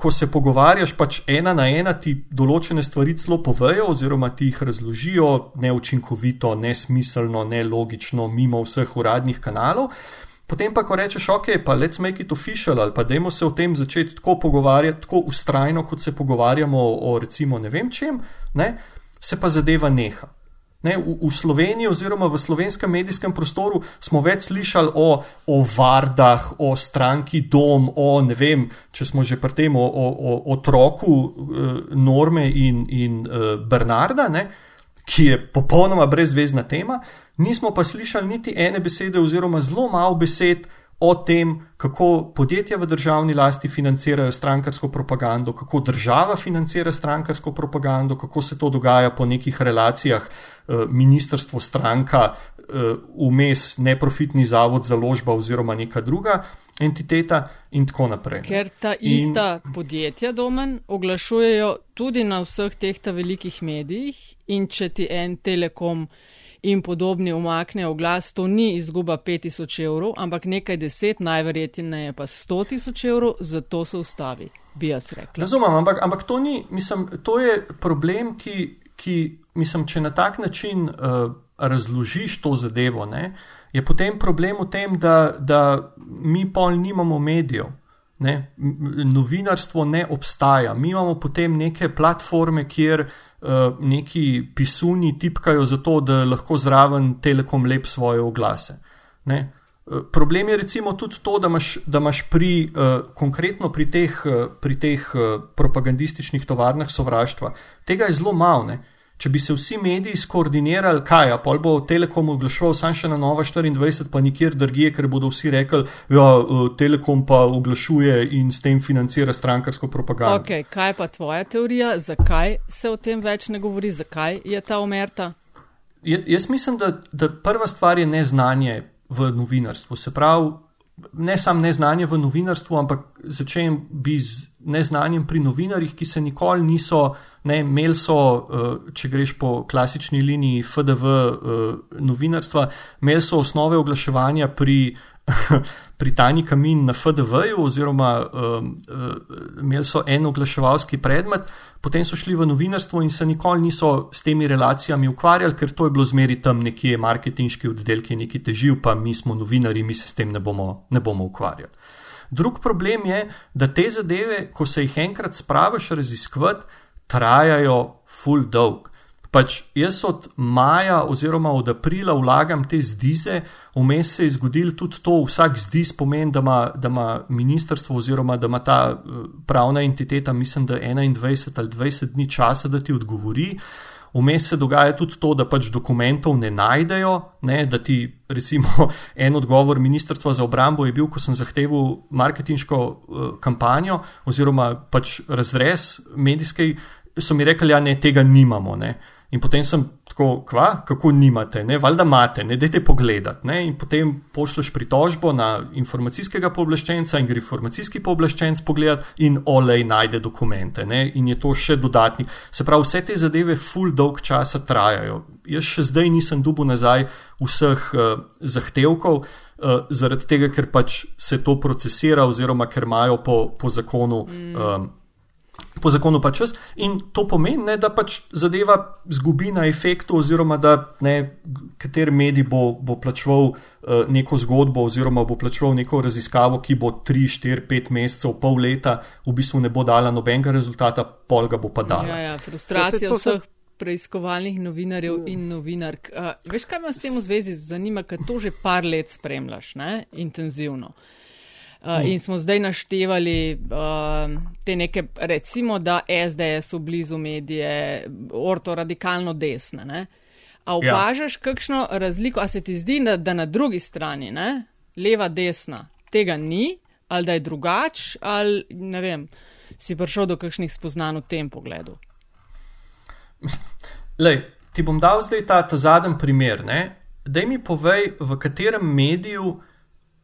ko se pogovarjaš, pač ena na ena ti določene stvari celo povejo, oziroma ti jih razložijo neučinkovito, nesmiselno, nelogično, mimo vseh uradnih kanalov. Potem pa, ko rečeš, ok, pa let's make it official, ali pa dajmo se o tem začeti tako pogovarjati, tako ustrajno, kot se pogovarjamo o recimo ne vem čem, ne, se pa zadeva neha. Ne, v, v Sloveniji oziroma v slovenskem medijskem prostoru smo več slišali o, o vardah, o stranki Dom, o ne vem, če smo že pri tem, o, o, o otroku uh, Norme in, in uh, Bernarda, ne, ki je popolnoma brezvezna tema, nismo pa slišali niti ene besede oziroma zelo malo besed o tem, kako podjetja v državni lasti financirajo strankarsko propagando, kako država financira strankarsko propagando, kako se to dogaja po nekih relacijah eh, ministrstvo stranka, eh, vmes neprofitni zavod za ložba oziroma neka druga entiteta in tako naprej. Ker ta ista in, podjetja domen oglašujejo tudi na vseh teh ta velikih medijih in če ti en telekom in podobni umaknejo glas, to ni izguba 5000 evrov, ampak nekaj deset, najverjetneje pa 100 tisoč evrov, zato se ustavi, bi jaz rekel. Razumem, ampak, ampak to, ni, mislim, to je problem, ki, ki mislim, če na tak način uh, razložiš to zadevo, ne, je potem problem v tem, da, da mi pol nimamo medijev. Ne, novinarstvo ne obstaja. Mi imamo potem neke platforme, kjer uh, neki pisuni tipkajo za to, da lahko zraven telekom lep svoje oglase. Ne? Eh, problem je recimo tudi to, da imaš, da imaš pri, uh, konkretno pri teh, uh, pri teh uh, propagandističnih tovarnah sovraštva, tega je zelo malo. Če bi se vsi mediji skoordinirali, kaj, pa bo Telekom oglaševal sam še na Nova 24, pa nikjer drugje, ker bodo vsi rekli, da ja, uh, Telekom pa oglašuje in s tem financira strankarsko propagando. Okay, kaj pa tvoja teorija, zakaj se o tem več ne govori, zakaj je ta omerta? J jaz mislim, da, da prva stvar je neznanje v novinarstvu. Se pravi, ne samo neznanje v novinarstvu, ampak začnem bi z neznanjem pri novinarjih, ki se nikoli niso. Ne, imeli so, eh, če greš po klasični liniji FDV eh, novinarstva, imeli so osnove oglaševanja pri, pri Tani Kamin na FDV-ju, oziroma um, imeli so en oglaševalski predmet, potem so šli v novinarstvo in se nikoli niso s temi relacijami ukvarjali, ker to je bilo zmeri tam nekje marketinški oddelki, neki teživ, pa mi smo novinari, mi se s tem ne bomo, ne bomo ukvarjali. Drug problem je, da te zadeve, ko se jih enkrat spraviš raziskovati, trajajo full dog. Pač jaz od maja oziroma od aprila vlagam te zdize, vmes se je zgodilo tudi to, vsak zdiz pomeni, da ima, da ima ministrstvo oziroma da ima ta eh, pravna entiteta, mislim, da 21 ali 20 dni časa, da ti odgovori. Vmes se dogaja tudi to, da pač dokumentov ne najdejo, ne, da ti recimo en odgovor Ministrstva za obrambo je bil, ko sem zahteval marketinško uh, kampanjo oziroma pač razrez medijskej, so mi rekli, da ja, ne, tega nimamo. Ne. In potem sem tako, kva, kako nimate, ne, valjda imate, ne, dajte pogledati. Ne, in potem pošlješ pritožbo na informacijskega pooblaščenca in gre informacijski pooblaščenc pogledati in olej najde dokumente. Ne, in je to še dodatni. Se pravi, vse te zadeve full dolg časa trajajo. Jaz še zdaj nisem dubu nazaj vseh uh, zahtevkov. Uh, zaradi tega, ker pač se to procesira, oziroma ker imajo po, po zakonu mm. um, po zakonu pa čas. In to pomeni, ne, da pač zadeva zgubi na efektu, oziroma da ne, kater medij bo, bo plačeval uh, neko zgodbo, oziroma bo plačeval neko raziskavo, ki bo 3, 4, 5 mesecev, pol leta, v bistvu ne bo dala nobenega rezultata, pol ga bo pa dala. Ja, ja, frustracija vseh. Preiskovalnih novinarjev in novinark. Uh, veš, kaj me s tem v zvezi zanima, ker to že par let spremljaš, ne? intenzivno. Uh, Uh, in smo zdaj naštevali uh, te neke, recimo, da SDS so blizu medije, orto radikalno desne. Ne? A opažaš ja. kakšno razliko, a se ti zdi, da, da na drugi strani, ne? leva, desna, tega ni, ali da je drugač, ali ne vem, si prišel do kakšnih spoznanj v tem pogledu? Lej, ti bom dal zdaj ta, ta zadnji primer. Da mi povej, v katerem mediju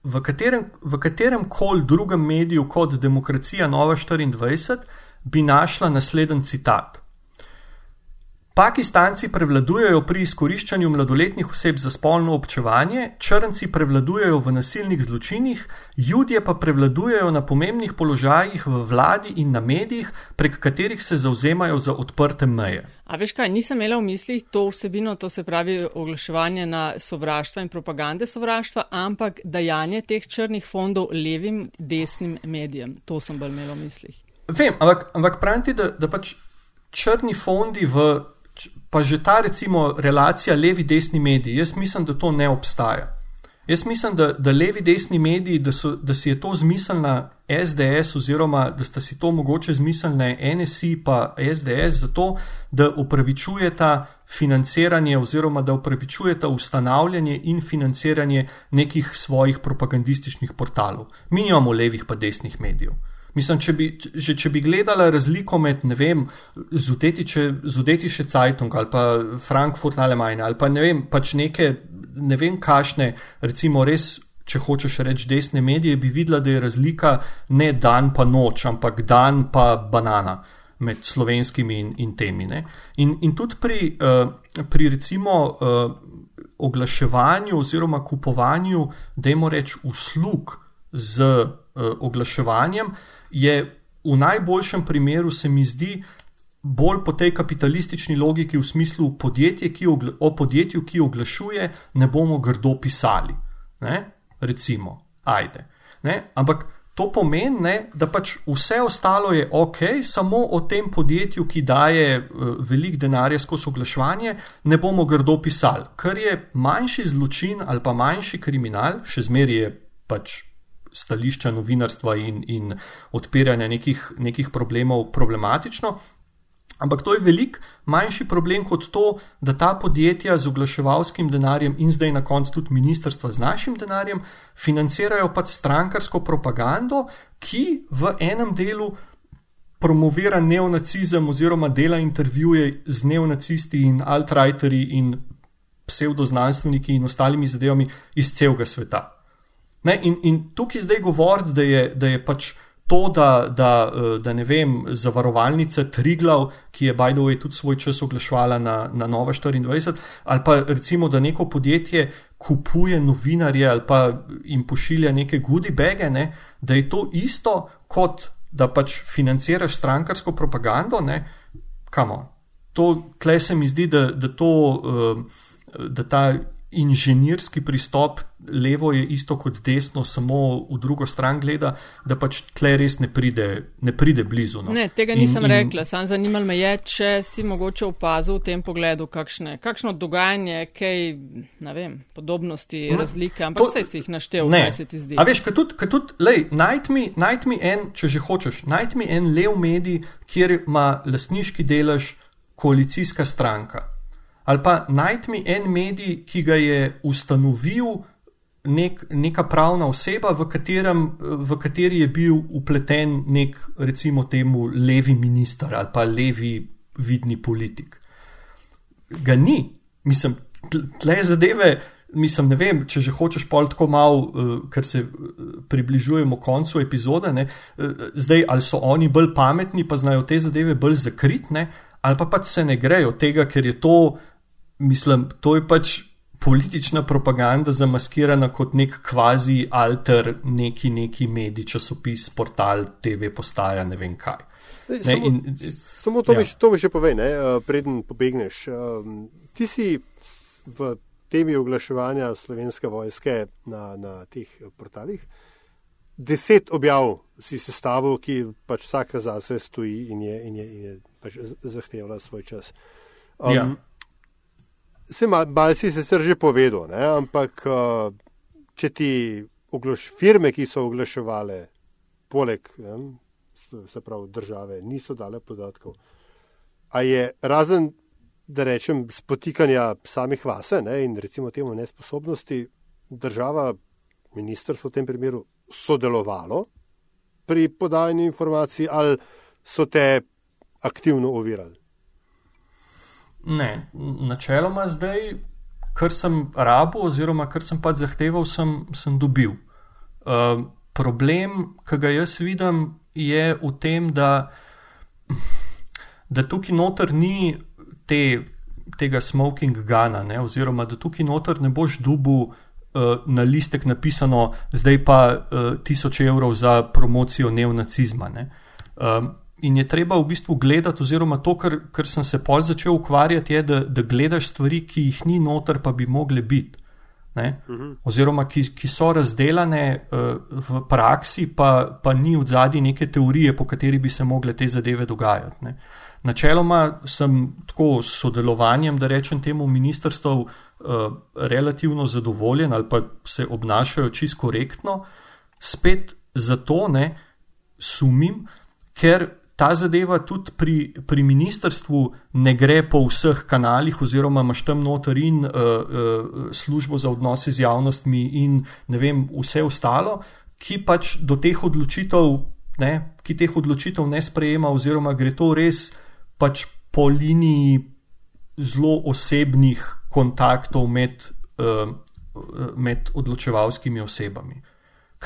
v katerem, v katerem koli drugem mediju kot Demokracija Nova 24 bi našla naslednji citat. Pakistanci prevladujejo pri izkoriščanju mladoletnih oseb za spolno občevanje, črnci prevladujejo v nasilnih zločinih, ljudje pa prevladujejo na pomembnih položajih v vladi in na medijih, prek katerih se zauzemajo za odprte meje. A veš kaj, nisem imela v mislih to vsebino, to se pravi oglaševanje na sovraštva in propagande sovraštva, ampak dajanje teh črnih fondov levim, desnim medijem. To sem bolj imela v mislih. Vem, ampak, ampak pravim ti, da, da pač črni fondi v pa že ta recimo relacija levi-desni mediji, jaz mislim, da to ne obstaja. Jaz mislim, da, da levi-desni mediji, da, so, da si je to zmislila SDS, oziroma da sta si to mogoče zmislila NSI pa SDS, zato da upravičujeta financiranje, oziroma da upravičujeta ustanavljanje in financiranje nekih svojih propagandističnih portalov. Mi nimamo levih pa desnih medijev. Mislim, če bi, že, če bi gledala razliko med, ne vem, Zudetiše Zeitung ali pa Frankfurt Alemajne ali pa ne vem, pač neke, ne vem, kašne, recimo res, če hočeš reči desne medije, bi videla, da je razlika ne dan pa noč, ampak dan pa banana med slovenskimi in, in temi. In, in tudi pri, uh, pri recimo uh, oglaševanju oziroma kupovanju, dajmo reči, uslug z uh, oglaševanjem, uh, je v najboljšem primeru, se mi zdi, bolj po tej kapitalistični logiki, v smislu podjetje, o podjetju, ki oglašuje, ne bomo grdo pisali. Ne? Recimo, ajde. Ne? Ampak to pomeni, ne, da pač vse ostalo je ok, samo o tem podjetju, ki daje uh, velik denar skozi oglaševanje, ne bomo grdo pisali. Ker je manjši zločin ali pa manjši kriminal, še zmeraj je pač stališča novinarstva in, in odpiranja nekih, nekih problemov problematično. Ampak to je veliko manjši problem kot to, da ta podjetja z oglaševalskim denarjem in zdaj na koncu tudi ministrstva z našim denarjem financirajo pač strankarsko propagando, ki v enem delu promovira neonacizem oziroma dela intervjuje z neonacisti in alt-writeri in pseudoznanstveniki in ostalimi zadevami iz celega sveta. Ne, in, in tukaj zdaj govoriti, da je, da je pač to, da, da, eh, da ne vem, zavarovalnica Triglav, ki je Bajdo je tudi svoj čas oglašvala na, na Nova 24, ali pa recimo, da neko podjetje kupuje novinarje ali pa jim pošilja neke goodie bege, ne, da je to isto kot da pač financiraš strankarsko propagando, ne, kamo. To, tle se mi zdi, da, da to, eh, da ta inženirski pristop, levo je isto kot desno, samo v drugo stran gleda, da pač tle res ne pride, ne pride blizu. No. Ne, tega nisem in, rekla, sam zanimal me je, če si mogoče opazil v tem pogledu kakšne, kakšno dogajanje, kaj, ne vem, podobnosti, ne, razlike, ampak vse si jih naštel, kaj se ti zdi. A veš, kaj tudi, kaj tudi, lej, najti mi, najti mi en, če že hočeš, najti mi en lev medij, kjer ima lasniški delež koalicijska stranka ali pa najti mi en medij, ki ga je ustanovil nek, neka pravna oseba, v, katerem, v kateri je bil upleten nek, recimo, temu levi minister ali pa levi vidni politik. Ga ni, mislim, tle zadeve. Mislim, ne vem, če že hočeš pol tako malo, uh, ker se uh, približujemo koncu epizode, ne, uh, zdaj ali so oni bolj pametni, pa znajo te zadeve bolj zakritne, ali pa pač se ne grejo tega, ker je to mislim, to je pač politična propaganda zamaskirana kot nek kvazi alter, neki, neki medij, časopis, portal, TV postaja, ne vem kaj. Ne, samo, in, samo to, ja. mi, to mi še povej, ne, eh, preden pobegneš. Um, ti si v temi oglaševanja slovenske vojske na, na teh portalih. Deset objav si sestavil, ki pač vsaka zase stoji in je, in je, in je pač zahtevala svoj čas. Um, ja. Se mal si sicer že povedal, ne? ampak uh, če ti oglaš, firme, ki so oglaševale, poleg ne, se pravi države, niso dale podatkov, a je razen, da rečem, spotikanja samih vase ne, in recimo temu nesposobnosti, država, ministrstvo v tem primeru sodelovalo pri podajanju informacij ali so te aktivno ovirali. Ne, načeloma zdaj, kar sem rabo, oziroma kar sem pač zahteval, sem, sem dobil. Uh, problem, ki ga jaz vidim, je v tem, da, da tukaj noter ni te, tega smoking gana, ne, oziroma da tukaj noter ne boš dubu uh, na listek napisano, zdaj pa uh, tisoč evrov za promocijo neonacizma. Ne. Um, in je treba v bistvu gledati, oziroma to, kar, kar sem se pol začel ukvarjati, je, da, da gledaš stvari, ki jih ni noter, pa bi mogle biti. Mhm. Oziroma, ki, ki so razdeljene uh, v praksi, pa, pa ni v zadnji neke teorije, po kateri bi se mogle te zadeve dogajati. Ne. Načeloma sem tako s sodelovanjem, da rečem temu, ministrstv uh, relativno zadovoljen ali pa se obnašajo čisto korektno, spet zato ne sumim, ker ta zadeva tudi pri, pri ministrstvu ne gre po vseh kanalih, oziroma imaš tam noter in uh, uh, službo za odnose z javnostmi in ne vem, vse ostalo, ki pač do teh odločitev, ne, ki teh odločitev ne sprejema, oziroma gre to res pač po liniji zelo osebnih kontaktov med, uh, med odločevalskimi osebami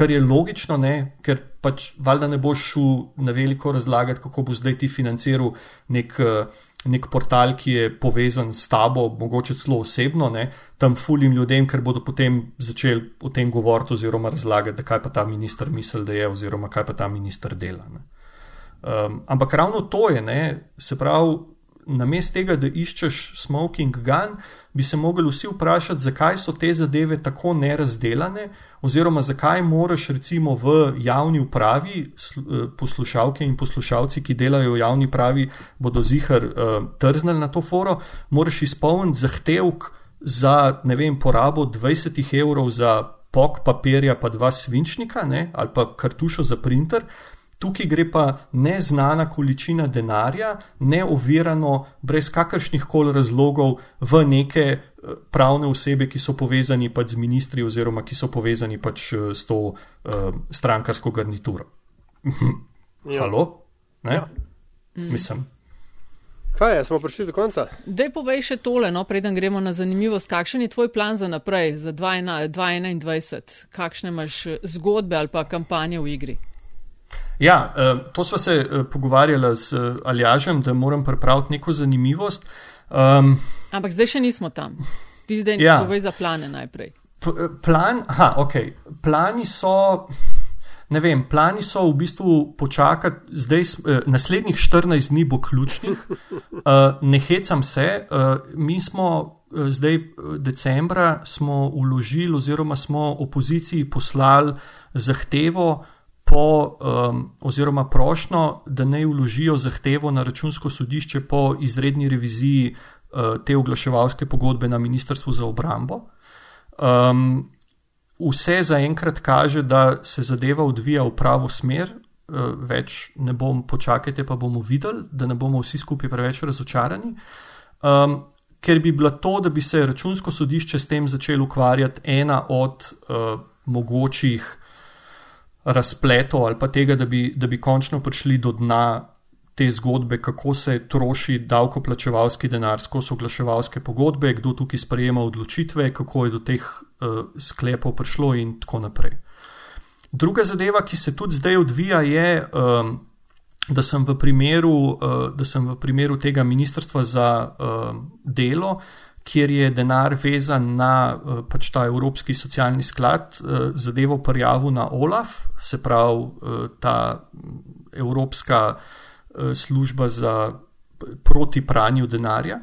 kar je logično, ne? ker pač valjda ne boš šel na veliko razlagati, kako bo zdaj ti financiral nek, eh, nek portal, ki je povezan s tabo, mogoče celo osebno, ne? tam fulim ljudem, ker bodo potem začeli o tem govoriti oziroma razlagati, kaj pa ta minister misli, da je oziroma kaj pa ta minister dela. Um, ampak ravno to je, ne? se pravi, namesto tega, da iščeš smoking gun, bi se mogli vsi vprašati, zakaj so te zadeve tako nerazdelane, oziroma zakaj moraš recimo v javni upravi, eh, poslušalke in poslušalci, ki delajo v javni upravi, bodo zihar uh, trznili na to foro, moraš izpolniti zahtevek za ne vem, porabo 20 evrov za pok papirja, pa dva svinčnika ne, ali pa kartušo za printer. Tukaj gre pa neznana količina denarja, neovirano, brez kakršnih koli razlogov, v neke eh, pravne osebe, ki so povezani pač z ministri, oziroma ki so povezani pač eh, s to uh, strankarsko garnituro. ja. Halo? Ja. Mislim. Kaj je, smo prišli do konca? Dej povej še tole, no, preden gremo na zanimivost. Kakšen je tvoj plan za naprej, za 2021? Kakšne imaš zgodbe ali pa kampanje v igri? Ja, uh, to smo se uh, pogovarjali z uh, Aljažem, da moram pripraviti neko zanimivost. Um, Ampak zdaj še nismo tam. Ti zdaj ja. povej za plane najprej. P plan, aha, ok. Plani so. Ne vem, plani so v bistvu počakati, zdaj eh, naslednjih 14 dni bo ključnih. Uh, ne hecam se, uh, mi smo zdaj decembra smo uložili oziroma smo opoziciji poslali zahtevo, po, um, oziroma prošlo, da naj vložijo zahtevo na računsko sodišče po izredni reviziji uh, te oglaševalske pogodbe na Ministrstvu za obrambo. Um, vse zaenkrat kaže, da se zadeva odvija v pravo smer. Uh, več ne bom počakajte, pa bomo videli, da ne bomo vsi skupaj preveč razočarani. Um, ker bi bilo to, da bi se računsko sodišče s tem začelo ukvarjati, ena od uh, mogočih razpletov ali pa tega, da bi, da bi končno prišli do dna te zgodbe, kako se troši davkoplačevalski denar skozi oglaševalske pogodbe, kdo tukaj sprejema odločitve, kako je do teh uh, sklepov prišlo in tako naprej. Druga zadeva, ki se tudi zdaj odvija, je, um, da, sem primeru, uh, da sem v primeru tega ministrstva za uh, delo uh, kjer je denar vezan na eh, pač ta Evropski socialni sklad, eh, zadevo prijavil na OLAF, se pravi eh, ta Evropska služba za proti pranju denarja,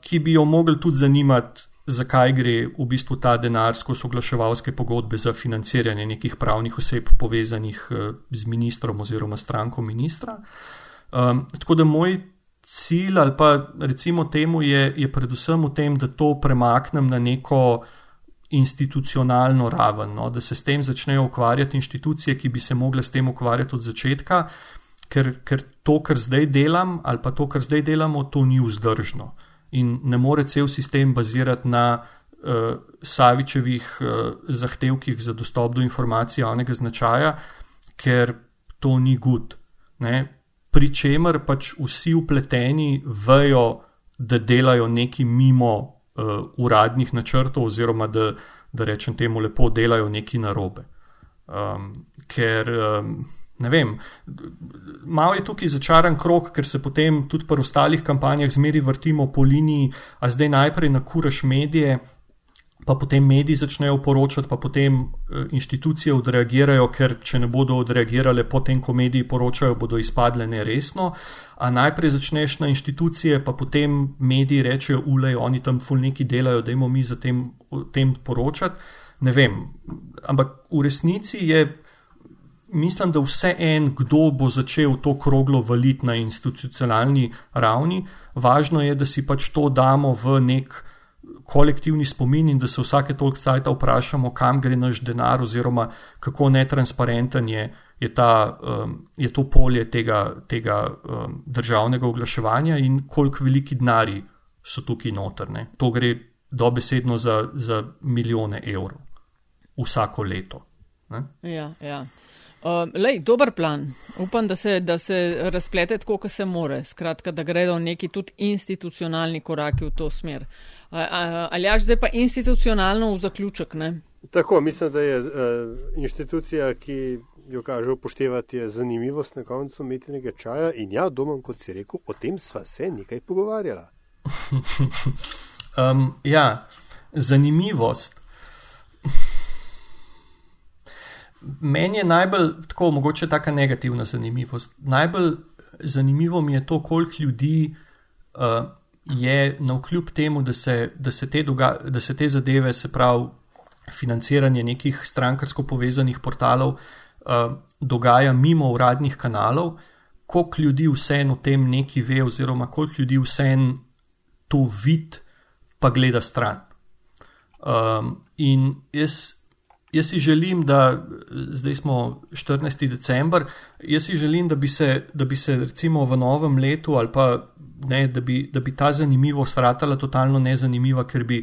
ki bi jo mogli tudi zanimati, zakaj gre v bistvu ta denar skozi oglaševalske pogodbe za financiranje nekih pravnih oseb povezanih z ministrom oziroma stranko ministra. Um, tako da moj cilj ali pa recimo temu je, je predvsem v tem, da to premaknem na neko institucionalno raven, no? da se s tem začnejo ukvarjati inštitucije, ki bi se mogle s tem ukvarjati od začetka, ker, ker to, kar zdaj delam ali pa to, kar zdaj delamo, to ni vzdržno in ne more cel sistem bazirati na uh, Savičevih uh, zahtevkih za dostop do informacij javnega značaja, ker to ni gud pri čemer pač vsi upleteni vejo, da delajo nekaj mimo uh, uradnih načrtov, oziroma da, da rečem temu lepo, delajo nekaj narobe. Um, ker um, ne vem, malo je tukaj začaran krok, ker se potem tudi pri ostalih kampanjah zmeri vrtimo po liniji, a zdaj najprej nakuraš medije, pa potem mediji začnejo poročati, pa potem eh, inštitucije odreagirajo, ker če ne bodo odreagirale potem, ko mediji poročajo, bodo izpadle neresno. A najprej začneš na inštitucije, pa potem mediji rečejo, ulej, oni tam ful neki delajo, da imamo mi za tem, tem poročati. Ne vem, ampak v resnici je mislim, da vse en, kdo bo začel to kroglo valiti na institucionalni ravni, važno je, da si pač to damo v nek kolektivni spomin in da se vsake toliko cajta vprašamo, kam gre naš denar oziroma kako netransparenten je, je, ta, um, je to polje tega, tega um, državnega oglaševanja in koliko veliki denari so tukaj notrne. To gre dobesedno za, za milijone evrov vsako leto. Ne? Ja, ja. Uh, lej, dober plan. Upam, da se, da se razplete tako, kot se more. Skratka, da gredo neki tudi institucionalni koraki v to smer. Ali jaš zdaj pa institucionalno v zaključek? Ne? Tako, mislim, da je uh, inštitucija, ki jo kaže upoštevati, je zanimivost na koncu metinega čaja. In ja, domom, kot si rekel, o tem sva se nekaj pogovarjala. um, ja, zanimivost. Meni je najbolj, tako mogoče, ta negativna zanimivost. Najbolj zanimivo mi je to, koliko ljudi uh, je na vkljub temu, da se, da, se doga, da se te zadeve, se pravi financiranje nekih strankarsko povezanih portalov, uh, dogaja mimo uradnih kanalov, koliko ljudi vseeno o tem neki ve, oziroma koliko ljudi vseeno to vidi, pa gleda stran. Um, in jaz Jaz si želim, da zdaj smo 14. december, jaz si želim, da bi se, da bi se recimo v novem letu ali pa ne, da bi, da bi ta zanimivost ratala totalno nezanimiva, ker bi,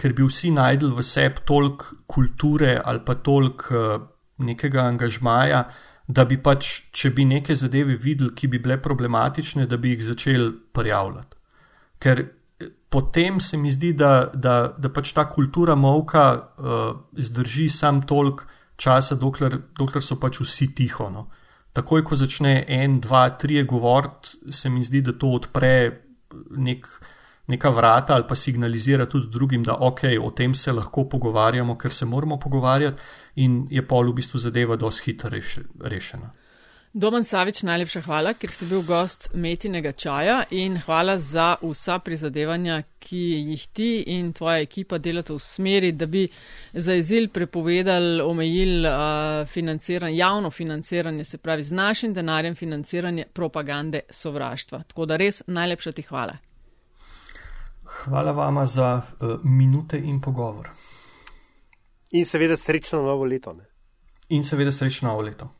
ker bi vsi najdel v sebi toliko kulture ali pa toliko uh, nekega angažmaja, da bi pač, če bi neke zadeve videli, ki bi bile problematične, da bi jih začeli prijavljati. Ker potem se mi zdi, da, da, da pač ta kultura molka uh, zdrži sam toliko časa, dokler, dokler so pač vsi tiho. No. Takoj, ko začne en, dva, tri govoriti, se mi zdi, da to odpre nek, neka vrata ali pa signalizira tudi drugim, da ok, o tem se lahko pogovarjamo, ker se moramo pogovarjati, in je pol v bistvu zadeva dosti hitro rešena. Domen Savič, najlepša hvala, ker si bil gost metinega čaja in hvala za vsa prizadevanja, ki jih ti in tvoja ekipa delate v smeri, da bi zaezil prepovedali, omejili uh, financiranje, javno financiranje, se pravi z našim denarjem financiranje propagande sovraštva. Tako da res najlepša ti hvala. Hvala vama za uh, minute in pogovor. In seveda srečno novo leto. Ne? In seveda srečno novo leto.